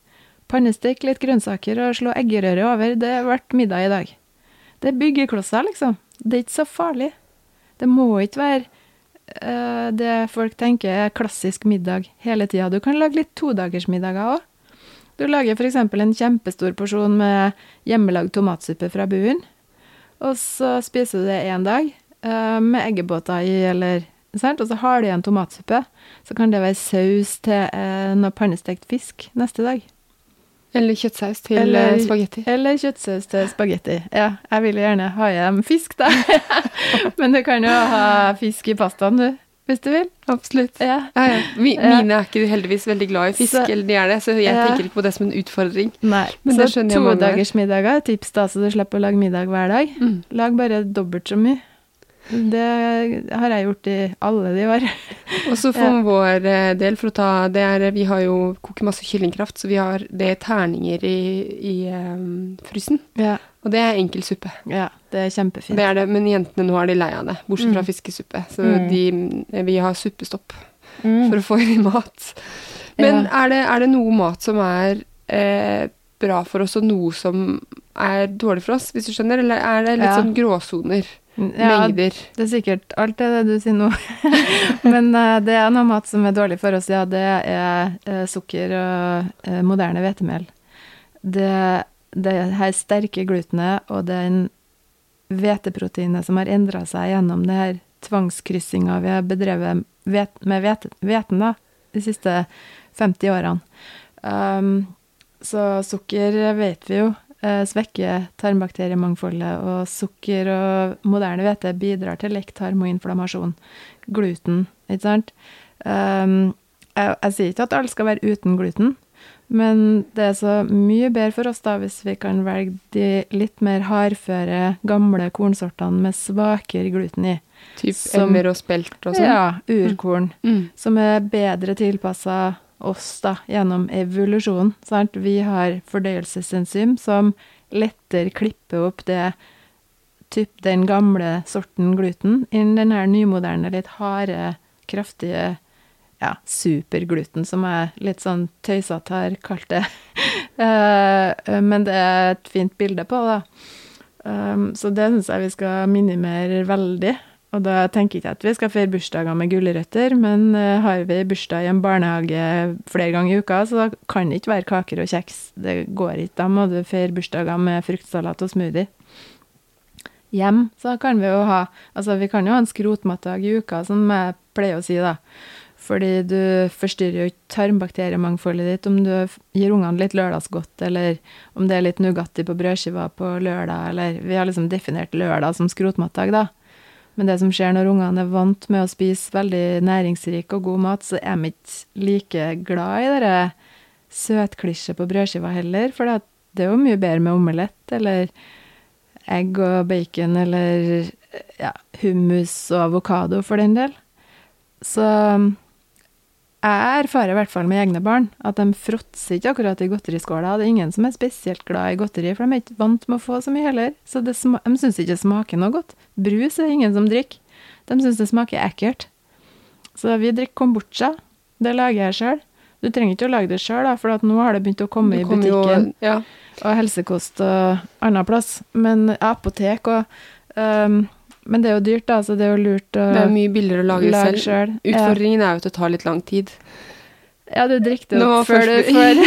Pannestek litt grønnsaker og slå eggerøre over. Det ble middag i dag. Det er byggeklosser, liksom. Det er ikke så farlig. Det må ikke være det folk tenker er klassisk middag hele tida. Du kan lage litt todagersmiddager òg. Du lager f.eks. en kjempestor porsjon med hjemmelagd tomatsuppe fra buen. Og så spiser du det én dag uh, med eggebåter i, eller sant? Og så har du igjen tomatsuppe. Så kan det være saus til uh, noe pannestekt fisk neste dag. Eller kjøttsaus til eller, spagetti. Eller kjøttsaus til spagetti. Ja, jeg vil gjerne ha hjem fisk, da. [laughs] Men du kan jo ha fisk i pastaen, du. Hvis du vil. Absolutt. Ja. Ja, ja. Mine er ikke heldigvis veldig glad i fisk, så, eller de er det, så jeg tenker ikke på det som en utfordring. Nei, Men så todagersmiddager er tips, da, så du slipper å lage middag hver dag. Mm. Lag bare dobbelt så mye. Det har jeg gjort i alle de år. Og så for ja. vår eh, del, for å ta det er Vi har jo koker masse kyllingkraft, så vi har det terninger i, i um, frysen. Ja. Og det er enkel suppe. Ja, det er kjempefint. Det er det, men jentene nå er de lei av det, bortsett fra mm. fiskesuppe. Så mm. de, vi har suppestopp mm. for å få i mat. Men ja. er, det, er, det, noe mat som er eh, bra for oss, og noe som er dårlig for oss, hvis du skjønner? Eller er det litt sånn gråsoner? Ja, mengder. Det er sikkert alt det, det du sier nå. [laughs] Men uh, det er noe mat som er dårlig for oss, ja. Det er uh, sukker og uh, moderne hvetemel. Det, det her sterke glutenet og den hveteproteinet som har endra seg gjennom det her tvangskryssinga vi har bedrevet vet, med hveten de siste 50 årene. Um, så sukker vet vi jo eh, svekker tarmbakteriemangfoldet, og sukker og moderne hvete bidrar til lekt tarm og inflammasjon. Gluten, ikke sant. Um, jeg, jeg sier ikke at alle skal være uten gluten, men det er så mye bedre for oss da hvis vi kan velge de litt mer hardføre, gamle kornsortene med svakere gluten i. Typ Som- emmer og spelt og sånn. Ja, urkorn. Mm. Som er bedre tilpassa oss da, gjennom evolusjon. Sant? Vi har fordøyelsesenzym som lettere klipper opp det typ den gamle sorten gluten enn den her nymoderne, litt harde, kraftige ja, supergluten, som jeg litt sånn tøysete har kalt det. [laughs] Eh, Men det er et fint bilde på, da. Um, så det syns jeg vi skal minimere veldig. Og da tenker jeg ikke at vi skal feire bursdager med gulrøtter, men eh, har vi bursdag i en barnehage flere ganger i uka, så da kan det ikke være kaker og kjeks. Det går ikke. Da må du feire bursdager med fruktsalat og smoothie. Hjem så kan vi jo ha Altså, vi kan jo ha en skrotmatdag i uka, som jeg pleier å si, da. Fordi du forstyrrer jo ikke tarmbakteriemangfoldet ditt om du gir ungene litt lørdagsgodt, eller om det er litt Nugatti på brødskiva på lørdag, eller Vi har liksom definert lørdag som skrotmatdag, da. Men det som skjer når ungene er vant med å spise veldig næringsrik og god mat, så er de ikke like glad i det søtklisjet på brødskiva heller, for det er jo mye bedre med omelett eller egg og bacon eller ja, hummus og avokado for den del. Så jeg erfarer i hvert fall med egne barn at de fråtser ikke akkurat i godteriskåla. Det er ingen som er spesielt glad i godteri, for de er ikke vant med å få så mye heller. Så det de syns ikke det smaker noe godt. Brus er det ingen som drikker. De syns det smaker ekkelt. Så vi drikker kombucha. Det lager jeg sjøl. Du trenger ikke å lage det sjøl, for at nå har det begynt å komme i butikken. jo- ja. og helsekost og annen plass. Men apotek og um, Men det er jo dyrt, da, så det er jo lurt å Det er mye billigere å lage, lage selv. Ja. Utfordringen er jo at det tar litt lang tid. ja, du drikker det opp før du får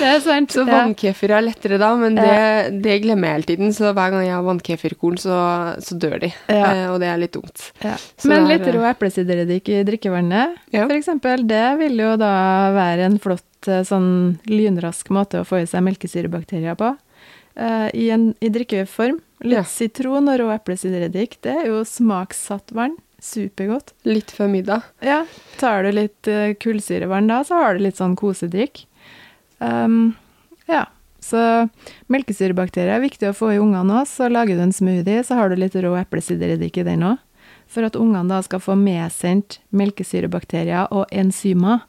Det er sant. Så vannkefir er lettere da, men det, det glemmer jeg hele tiden. Så hver gang jeg har vannkefirkorn, så, så dør de. Ja. Eh, og det er litt dumt. Ja. Men er, litt rå eplesidereddik i drikkevannet, Ja. for eksempel, det vil jo da være en flott eh, sånn lynrask måte å få i seg melkesyrebakterier på. Eh, I, en, I drikkeform. Litt Ja. sitron og rå eplesidereddik, det er jo smakssatt vann. Supergodt. Litt før middag. Ja, tar du litt uh, kullsyrevann da, så har du litt sånn kosedrikk. Um, ja, så melkesyrebakterier er viktig å få i ungene òg, så lager du en smoothie, så har du litt rå eplesidereddik i den òg. For at ungene da skal få medsendt melkesyrebakterier og enzymer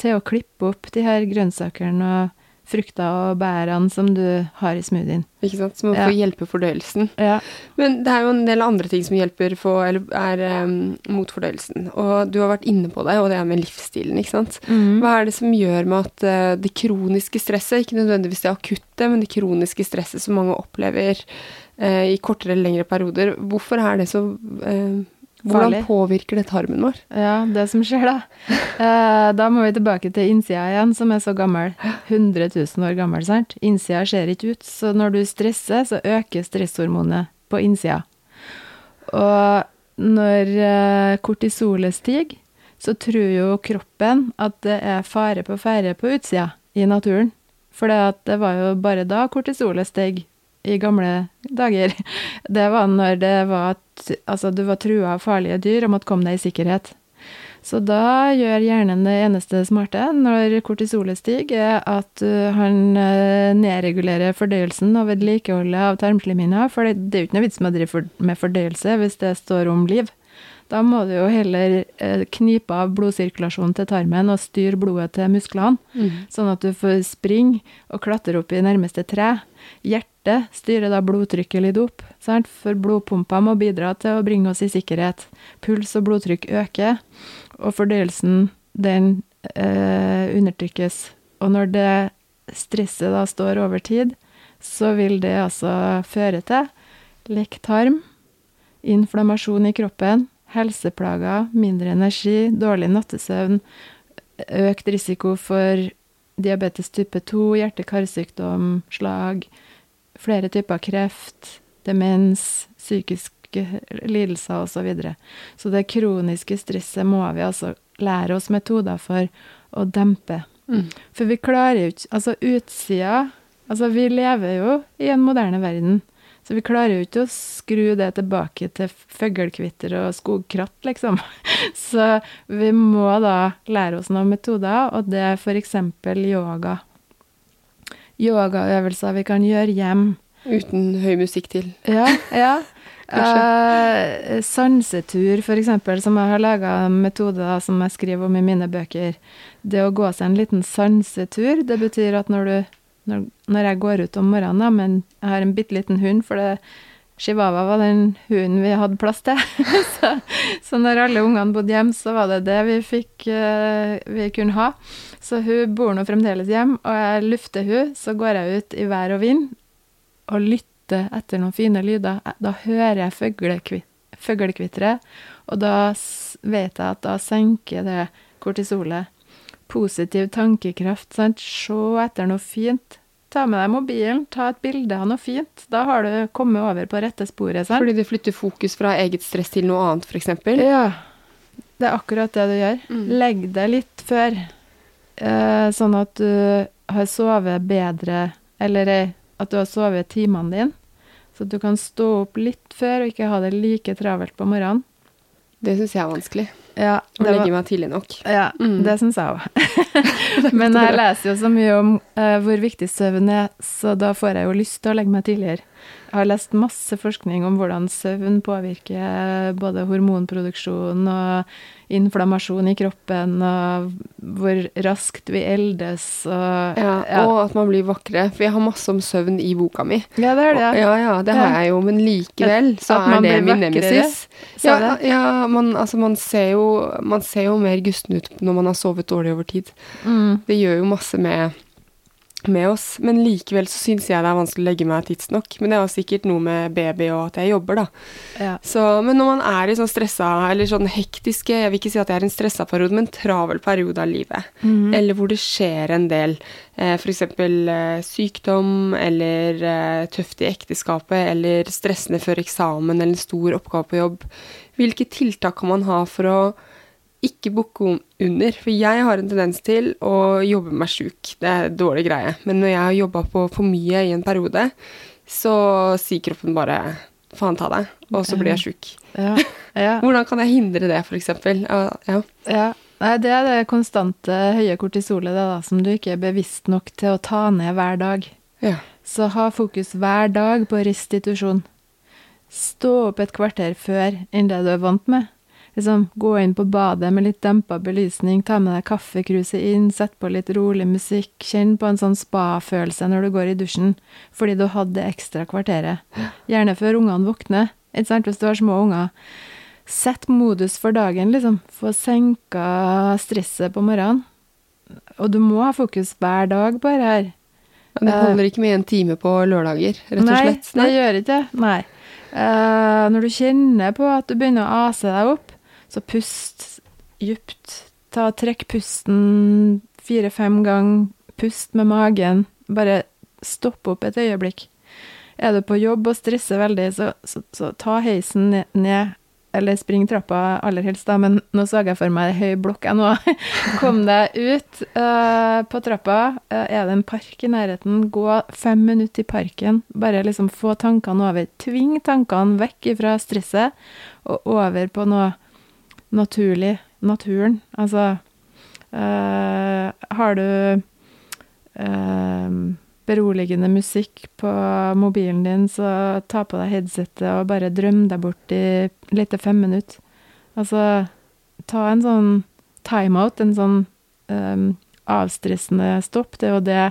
til å klippe opp de her grønnsakene og frukter og bærene som du har i smoothien. Ikke sant? Som Ja. får hjelpe fordøyelsen. Ja, Men det er jo en del andre ting som hjelper for, eller er um, mot fordøyelsen. Og du har vært inne på det, og det er med livsstilen, ikke sant. Mm. Hva er det som gjør med at uh, det kroniske stresset, ikke nødvendigvis det akutte, men det kroniske stresset som mange opplever uh, i kortere eller lengre perioder, hvorfor er det så eh, Hvordan Farlig. påvirker det tarmen vår? Ja, det som skjer da. [laughs] Eh, da må vi tilbake til innsida igjen, som er så gammel. 100 000 år gammel, sant? Innsida ser ikke ut, så når du stresser, så øker stresshormonet på innsida. Og når eh, kortisolet stiger, så tror jo kroppen at det er fare på ferde på utsida i naturen. For det var jo bare da kortisolet steg i gamle dager. Det var når det var at altså, du var trua av farlige dyr og måtte komme deg i sikkerhet. Så da gjør hjernen det eneste smarte når kortisolet stiger, er at uh, han uh, nedregulerer fordøyelsen og vedlikeholdet av tarmslimhinna, for det, det er jo ikke noe vits med å drive med fordøyelse hvis det står om liv. Da må du jo heller uh, knipe av blodsirkulasjonen til tarmen og styre blodet til musklene, sånn at du får springe og klatre opp i nærmeste tre. Hjertet styrer da blodtrykket litt opp, sant? for blodpumpa må bidra til å bringe oss i sikkerhet. Puls og blodtrykk øker, og fordøyelsen den eh, undertrykkes. Og når det stresset da står over tid, så vil det altså føre til lekk tarm, inflammasjon i kroppen, helseplager, mindre energi, dårlig nattesøvn, økt risiko for diabetes type 2, hjerte-karsykdom, slag, flere typer kreft, demens, psykiske lidelser osv. Så, videre. så det kroniske stresset må vi altså lære oss metoder for å dempe. For vi klarer jo ikke Altså, utsida Altså, vi lever jo i en moderne verden. Så vi klarer jo ikke å skru det tilbake til fuglekvitter og skogkratt, liksom. [laughs] Så vi må da lære oss noen metoder, og det er f.eks. yoga. Yogaøvelser vi kan gjøre hjem. Uten høy musikk til. Ja, ja. [laughs] Eh, sansetur, eksempel, som jeg har laga metoder som jeg skriver om i mine bøker. Det å gå seg en liten sansetur, det betyr at når du Når, når jeg går ut om morgenen, da, men jeg har en bitte liten hund, for det Chihuahua var den hunden vi hadde plass til. [laughs] så, så når alle ungene bodde hjemme, så var det det vi fikk eh, vi kunne ha. Så hun bor nå fremdeles hjemme, og jeg lufter hun, så går jeg ut i vær og vind og lytter etter noen fine lyder. Da hører jeg fuglekvi- fuglekvitre, og da vet jeg at da senker det kortisolet. Positiv tankekraft, sant. Se etter noe fint. Ta med deg mobilen, ta et bilde av noe fint. Da har du kommet over på rette sporet, sant. Fordi det flytter fokus fra eget stress til noe annet, f.eks. Ja, det er akkurat det du gjør. Mm. Legg deg litt før, eh, sånn at du har sovet bedre, eller eh, at du har sovet timene dine. Så at du kan stå opp litt før og ikke ha det like travelt på morgenen. Det syns jeg er vanskelig. Ja, Å det legge var, meg tidlig nok. ja Mm. det syns jeg òg. [laughs] Men jeg leser jo så mye om uh, hvor viktig søvn er, så da får jeg jo lyst til å legge meg tidligere. Har lest masse forskning om hvordan søvn påvirker både hormonproduksjon og inflammasjon i kroppen, og hvor raskt vi eldes og Ja, ja. Og at man blir vakre. For jeg har masse om søvn i boka mi. ja, det er det. Ja, ja, det har jeg jo, men likevel så er det min nemesis. Ja, ja man, altså, man, ser jo, man ser jo mer gusten ut når man har sovet dårlig over tid. Mm. Det gjør jo masse med, med oss, men likevel så syns jeg det er vanskelig å legge meg tidsnok. Men det er jo sikkert noe med baby og at jeg jobber, da. Ja. Så, men når man er i sånn stressa, eller sånn hektiske Jeg vil ikke si at det er en stressa periode, men travel periode av livet. Mhm. Eller hvor det skjer en del. Eh, F.eks. Eh, sykdom, eller eh, tøft i ekteskapet, eller stressende før eksamen, eller en stor oppgave på jobb. Hvilke tiltak kan man ha for å ikke bukke under? For jeg har en tendens til å jobbe meg sjuk. Det er en dårlig greie. Men når jeg har jobba på for mye i en periode, så sier kroppen bare faen ta deg, og så blir jeg sjuk. Ja. ja. [laughs] Hvordan kan jeg hindre det, f.eks.? Ja, ja. Ja. Nei, det er det konstante høye kortisolet det da, som du ikke er bevisst nok til å ta ned hver dag. ja. Så ha fokus hver dag på restitusjon. Stå opp et kvarter før enn det du er vant med. Liksom, gå inn på badet med litt dempa belysning, ta med deg kaffekruset inn, sett på litt rolig musikk, kjenn på en sånn spa-følelse når du går i dusjen, fordi du hadde det ekstra kvarteret. Gjerne før ungene våkner, ikke sant, hvis du har små unger. Sett modus for dagen, liksom. Få senka stresset på morgenen. Og du må ha fokus hver dag på det her. Det holder ikke med en time på lørdager, rett og slett. Nei, det gjør ikke det. Nei. Uh, når du kjenner på at du begynner å ase deg opp, så pust djupt. Ta Trekk pusten fire-fem ganger. Pust med magen. Bare stopp opp et øyeblikk. Er du på jobb og stresser veldig, så, så, så ta heisen ned, eller spring trappa aller helst, da, men nå så jeg for meg høy blokk jeg nå. [laughs] Kom deg ut uh, på trappa. Uh, er det en park i nærheten, gå fem minutter i parken. Bare liksom få tankene over. Tving tankene vekk fra stresset og over på noe naturlig. Naturen. Altså eh, Har du eh, beroligende musikk på mobilen din, så ta på deg headsetet og bare drøm deg bort i til fem minutter. Altså, ta en sånn timeout, en sånn um, avstressende stopp. Det er jo det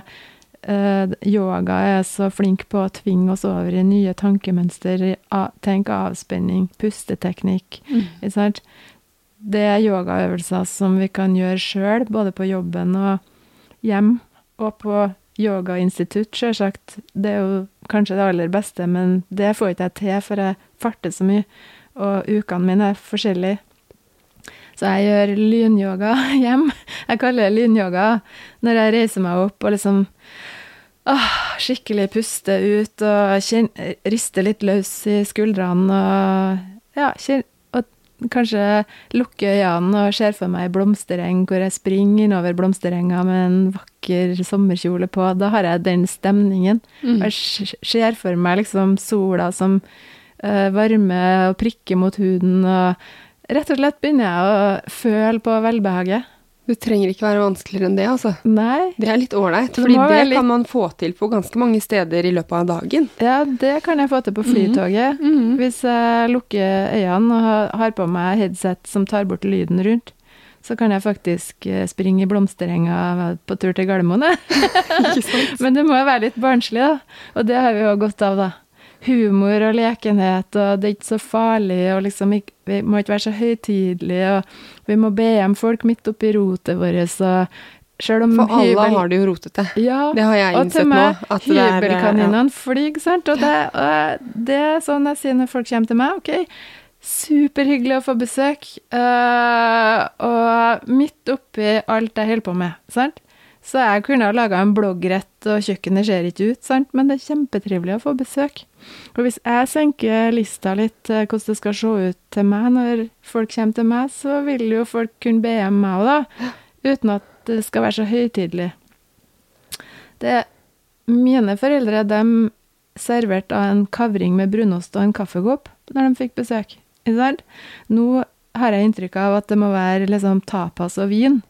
eh, yoga er så flink på å tvinge oss over i nye tankemønster. Tenk avspenning, pusteteknikk. Ikke sant? Det er yogaøvelser som vi kan gjøre sjøl, både på jobben og hjem, og på yogainstitutt, sjølsagt. Det er jo kanskje det aller beste, men det får ikke jeg til, for jeg farter så mye, og ukene mine er forskjellige. Så jeg gjør lynyoga [laughs] hjem. Jeg kaller det lynyoga når jeg reiser meg opp og liksom åh, skikkelig puster ut og kjen, rister litt løs i skuldrene og ja, kanskje lukker øynene og ser for meg ei blomstereng hvor jeg springer innover blomsterenga med en vakker sommerkjole på. Da har jeg den stemningen. Mm. Jeg ser for meg liksom sola som uh, varmer og prikker mot huden, og rett og slett begynner jeg å føle på velbehaget. Det trenger ikke være vanskeligere enn det, altså. Nei. Det er litt ålreit, Det fordi må det litt- kan man få til på ganske mange steder i løpet av dagen. Ja, det kan jeg få til på flytoget. Mhm. Hvis jeg lukker øynene og har- på meg headset som tar bort lyden rundt, så kan jeg faktisk eh, springe i blomsterenga på tur til Gardermoen. [laughs] [laughs] Men det må jo være litt barnslig, da. Og det har vi jo godt av, da. Humor og lekenhet, og det er ikke så farlig, og liksom vi må ikke være så høytidelige, og vi må be hjem folk midt oppi rotet vårt, og For alle hybel- har det jo rotete. ja, Det har jeg innsett nå. meg, At det er, eh, hybelkaninene flyr, sant? Og det, og det er sånn jeg sier når folk kommer til meg. Ok, superhyggelig å få besøk. Uh, og midt oppi alt jeg holder på med, sant? Så jeg kunne ha laga en bloggrett, og kjøkkenet ser ikke ut, sant? men det er kjempetrivelig å få besøk. Og hvis jeg senker lista litt eh, hvordan det skal se ut til meg når folk kommer til meg, så vil jo folk kunne be hjem meg òg, da. Uten at det skal være så høytidelig. Det, mine foreldre de serverte en kavring med brunost og en kaffekopp når de fikk besøk. Nå har jeg inntrykk av at det må være liksom tapas og vin.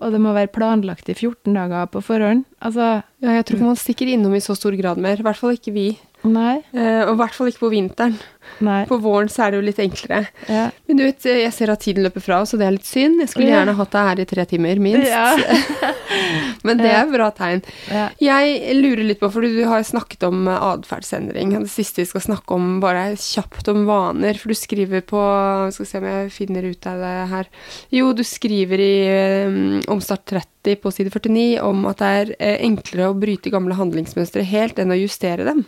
Og det må være planlagt i 14 dager på forhånd. Altså, Ja, jeg tror ikke man stikker innom i så stor grad mer. I hvert fall ikke vi. nei, Eh, og i hvert fall ikke på vinteren. Nei. På våren så er det jo litt enklere. Ja. Men du vet, jeg ser at tiden løper fra oss, og det er litt synd. Jeg skulle Ja. gjerne hatt deg her i tre timer, minst. Ja. [laughs] Men det er bra tegn. Ja. Jeg lurer litt på, for du har snakket om atferdsendring. Det siste vi skal snakke om, bare kjapt om vaner. For du skriver på Skal se om jeg finner ut av det her. Jo, du skriver i eh, Omstart 30 på side 49 om at det er eh, enklere å bryte gamle handlingsmønstre helt enn å justere dem.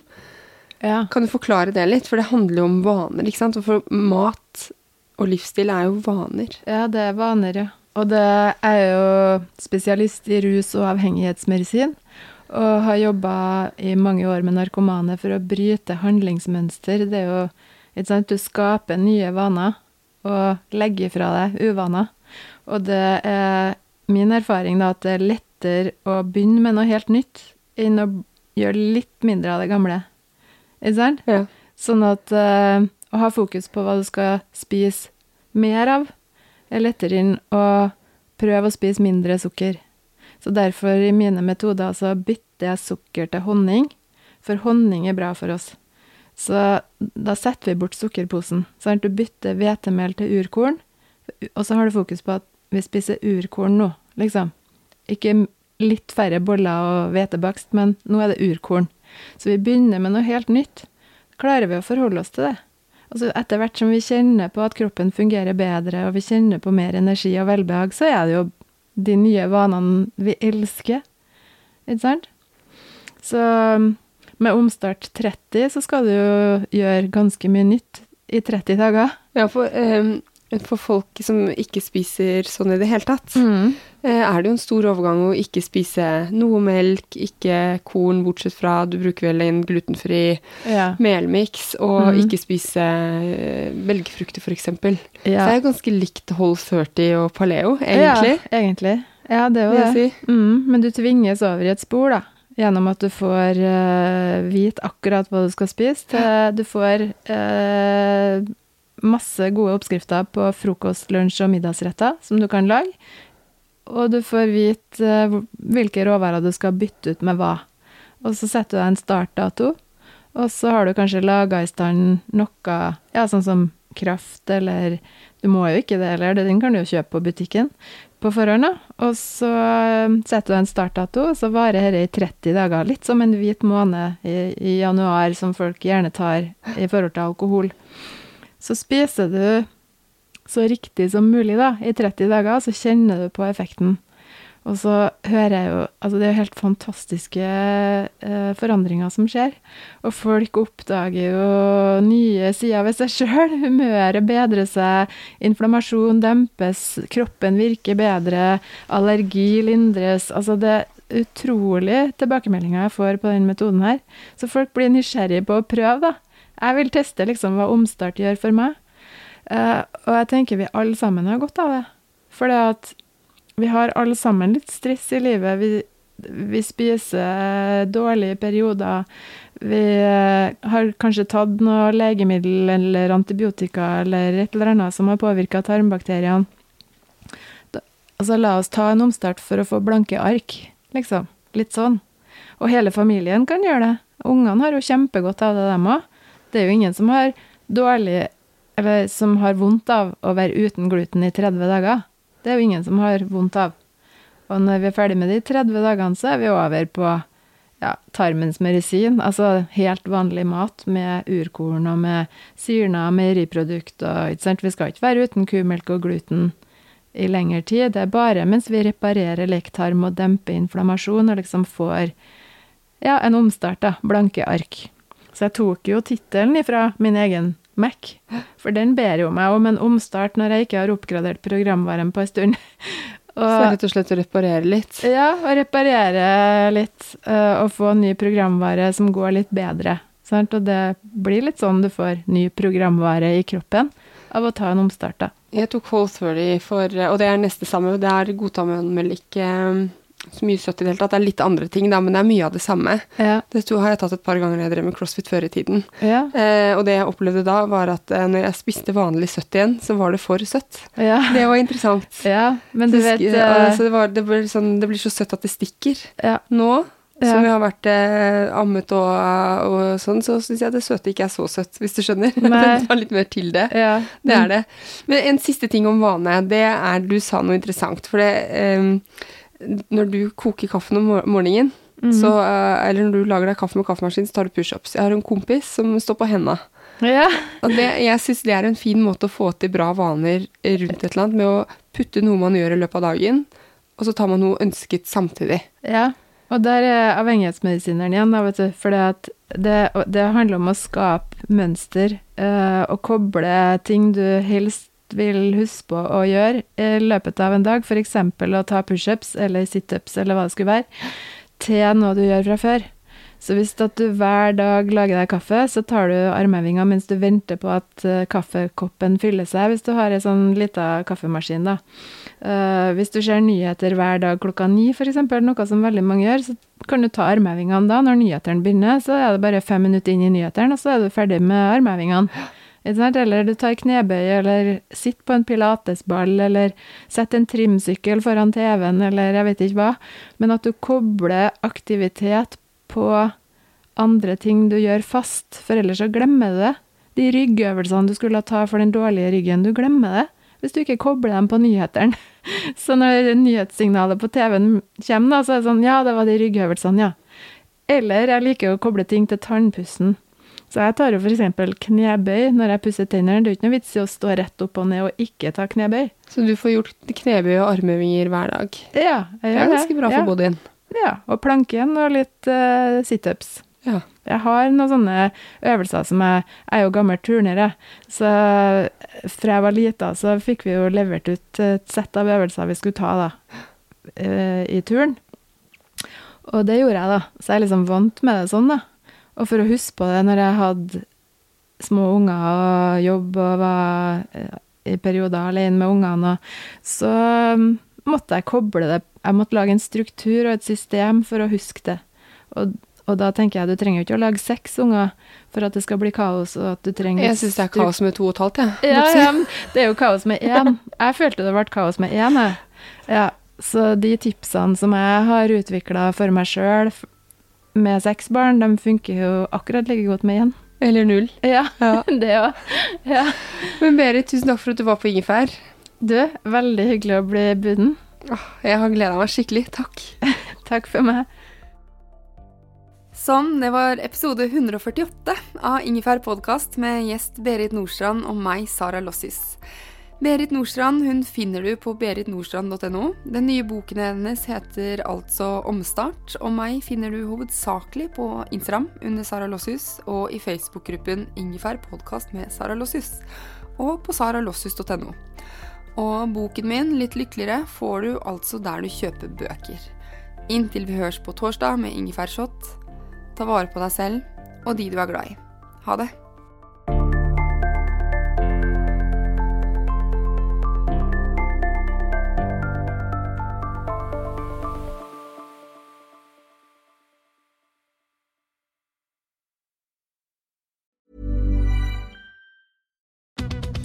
Ja. Kan du forklare det litt? For det handler jo om vaner, ikke sant? For mat og livsstil er jo vaner. Ja, det er vaner, ja. Og det er jo spesialist i rus- og avhengighetsmedisin. Og har jobba i mange år med narkomane for å bryte handlingsmønster. Det er jo ikke sant, Du skaper nye vaner og legger fra deg uvaner. Og det er min erfaring da at det er lettere å begynne med noe helt nytt enn å gjøre litt mindre av det gamle. Ikke sant? Ja. Sånn at uh, å ha fokus på hva du skal spise mer av, er lettere enn å prøve å spise mindre sukker. Så derfor i mine metoder så bytter jeg sukker til honning, for honning er bra for oss. Så da setter vi bort sukkerposen. Sant? Du bytter hvetemel til urkorn, og så har du fokus på at vi spiser urkorn nå, liksom. Ikke litt færre boller og hvetebakst, men nå er det urkorn. Så vi begynner med noe helt nytt. Klarer vi å forholde oss til det? Altså etter hvert som vi kjenner på at kroppen fungerer bedre, og vi kjenner på mer energi og velbehag, så er det jo de nye vanene vi elsker. Ikke sant? Så med Omstart 30 så skal du jo gjøre ganske mye nytt i 30 dager. Ja, for, um, for folk som ikke spiser sånn i det hele tatt, eh, er det jo en stor overgang å ikke spise noe melk, ikke korn, bortsett fra du bruker vel en glutenfri Ja. melmiks, og mm. ikke spise eh, belgfrukter, f.eks. Så det er ganske likt Hold 30 og paleo, egentlig. Ja, egentlig. Ja, det er jo det. si. Mm, men du tvinges over i et spor, da. Gjennom at du får uh, vite akkurat hva du skal spise. Til, du får uh, masse gode oppskrifter på frokost, lunsj og middagsretter som du kan lage. Og du får vite eh, hvilke råvarer du skal bytte ut med hva. Og så setter du deg en startdato, og så har du kanskje laga i stand noe, ja, sånn som kraft, eller Du må jo ikke det heller, den kan du jo kjøpe på butikken på forhånd, da. Og så eh, setter du en startdato, og så varer dette i 30 dager. Litt som en hvit måned i, i januar, som folk gjerne tar i forhold til alkohol. Så spiser du så riktig som mulig da, i 30 dager, så kjenner du på effekten. Og så hører jeg jo Altså, det er jo helt fantastiske eh, forandringer som skjer. Og folk oppdager jo nye sider ved seg sjøl. [laughs] Humøret bedrer seg, inflammasjon dempes, kroppen virker bedre, allergi lindres. Altså, det er utrolig tilbakemeldinger jeg får på den metoden her. Så folk blir nysgjerrige på å prøve, da. Jeg vil teste liksom hva omstart gjør for meg. Eh, og jeg tenker vi alle sammen har godt av det. For det at vi har alle sammen litt stress i livet. Vi, vi spiser dårlige perioder. Vi eh, har kanskje tatt noe legemiddel eller antibiotika eller et eller annet som har påvirka tarmbakteriene. Altså, la oss ta en omstart for å få blanke ark, liksom. Litt sånn. Og hele familien kan gjøre det. Ungene har jo kjempegodt av det, dem òg. Det er jo ingen som har dårlig Eller som har vondt av å være uten gluten i 30 dager. Det er jo ingen som har vondt av. Og når vi er ferdig med de 30 dagene, så er vi over på ja, tarmens medisin. Altså helt vanlig mat med urkorn og med syrna meieriprodukt og ikke sant. Vi skal ikke være uten kumelk og gluten i lengre tid. Det er bare mens vi reparerer lekktarm og demper inflammasjon og liksom får ja, en omstart, da. Blanke ark. Så jeg tok jo tittelen ifra min egen Mac, for den ber jo meg om en omstart når jeg ikke har oppgradert programvaren på en stund. Og, [laughs] så rett og slett å reparere litt? Ja, å reparere litt. Uh, og få ny programvare som går litt bedre. Sant? Og det blir litt sånn du får ny programvare i kroppen av å ta en omstart, da. Jeg tok Whole 30 for Og det er neste samme. Det er godtamelk så mye søtt i det hele tatt. Det er litt andre ting, da, men det er mye av det samme. Ja. Dette har jeg tatt et par ganger når jeg drev med crossfit før i tiden. Ja. Eh, og det jeg opplevde da, var at eh, når jeg spiste vanlig søtt igjen, så var det for søtt. Ja. Det var interessant. Ja, men du vet uh, altså, det, var, det, blir sånn, det, blir så søtt at det stikker. Nå som jeg har vært eh, ammet og, og sånn, så syns jeg det søte ikke er så søtt, hvis du skjønner. [laughs] det tar litt mer til det. Ja. Det er det. Men en siste ting om vane. Det er Du sa noe interessant. For det eh, når du koker kaffen om morgenen, mm. så, eh, eller når du lager deg kaffe med kaffemaskin, så tar du pushups. Jeg har en kompis som står på henda. Ja. Og det, jeg syns det er en fin måte å få til bra vaner rundt et eller annet, med å putte noe man gjør i løpet av dagen, og så tar man noe ønsket samtidig. Ja, og der er avhengighetsmedisineren igjen, da, vet du. For det, det, handler om å skape mønster uh, og koble ting du helst vil huske på å gjøre i løpet av en dag, f.eks. å ta pushups eller situps eller hva det skulle være, til noe du gjør fra før. Så hvis du hver dag lager deg kaffe, så tar du armhevinga mens du venter på at uh, kaffekoppen fyller seg, hvis du har ei sånn lita kaffemaskin, da. Uh, hvis du ser nyheter hver dag klokka ni, f.eks., noe som veldig mange gjør, så kan du ta armhevingene da. Når nyhetene begynner, så er det bare fem minutter inn i nyhetene, og så er du ferdig med armhevingene. Eller du tar knebøy, eller sitter på en pilatesball, eller setter en trimsykkel foran TV-en, eller jeg vet ikke hva. Men at du kobler aktivitet på andre ting du gjør fast, for ellers så glemmer du det. De ryggøvelsene du skulle ta for den dårlige ryggen, du glemmer det hvis du ikke kobler dem på nyhetene. [laughs] Så når nyhetssignalet på TV-en kommer, så er det sånn Ja, det var de ryggøvelsene, ja. Eller jeg liker å koble ting til tannpussen. Så jeg tar jo f.eks. knebøy når jeg pusser tennene. Det er jo ikke noe vits i å stå rett opp og ned og ikke ta knebøy. Så du får gjort knebøy og armøvinger hver dag? Ja, jeg gjør det. Det er ganske bra for ja. bodyen. Ja, og planken og litt uh, situps. Ja. Jeg har noen sånne øvelser som jeg, jeg er jo gammel turner, jeg. Så fra jeg var lita, så fikk vi jo levert ut et sett av øvelser vi skulle ta da, uh, i turn. Og det gjorde jeg, da. Så jeg er liksom vant med det sånn, da. Og for å huske på det når jeg hadde små unger og jobb og var eh, i perioder alene med ungene, så mm, måtte jeg koble det Jeg måtte lage en struktur og et system for å huske det. Og, og da tenker jeg du trenger jo ikke å lage seks unger for at det skal bli kaos. og at du trenger... Jeg syns det er kaos med to og et halvt, jeg. Ja, ja, det er jo kaos med én. Jeg følte det ble kaos med én, jeg. Ja, så de tipsene som jeg har utvikla for meg sjøl med seks barn, de funker jo akkurat like godt med én. Eller null. Ja, ja. [laughs] det òg. Ja. Men Berit, tusen takk for at du var på Ingefær. Du, veldig hyggelig å bli buden. Jeg har gleda meg skikkelig. Takk. [laughs] takk for meg. Sånn, det var episode 148 av Ingefær podkast med gjest Berit Nordstrand og meg, Sara Lossis. Berit Nordstrand hun finner du på beritnordstrand.no. Den nye boken hennes heter altså Omstart, og meg finner du hovedsakelig på Instagram under Sara Lossius og i Facebook-gruppen Ingefær podkast med Sara Lossius, og på saralossus.no. Og boken min, Litt lykkeligere, får du altså der du kjøper bøker. Inntil vi høres på torsdag med Ingefær Shot, ta vare på deg selv og de du er glad i. Ha det.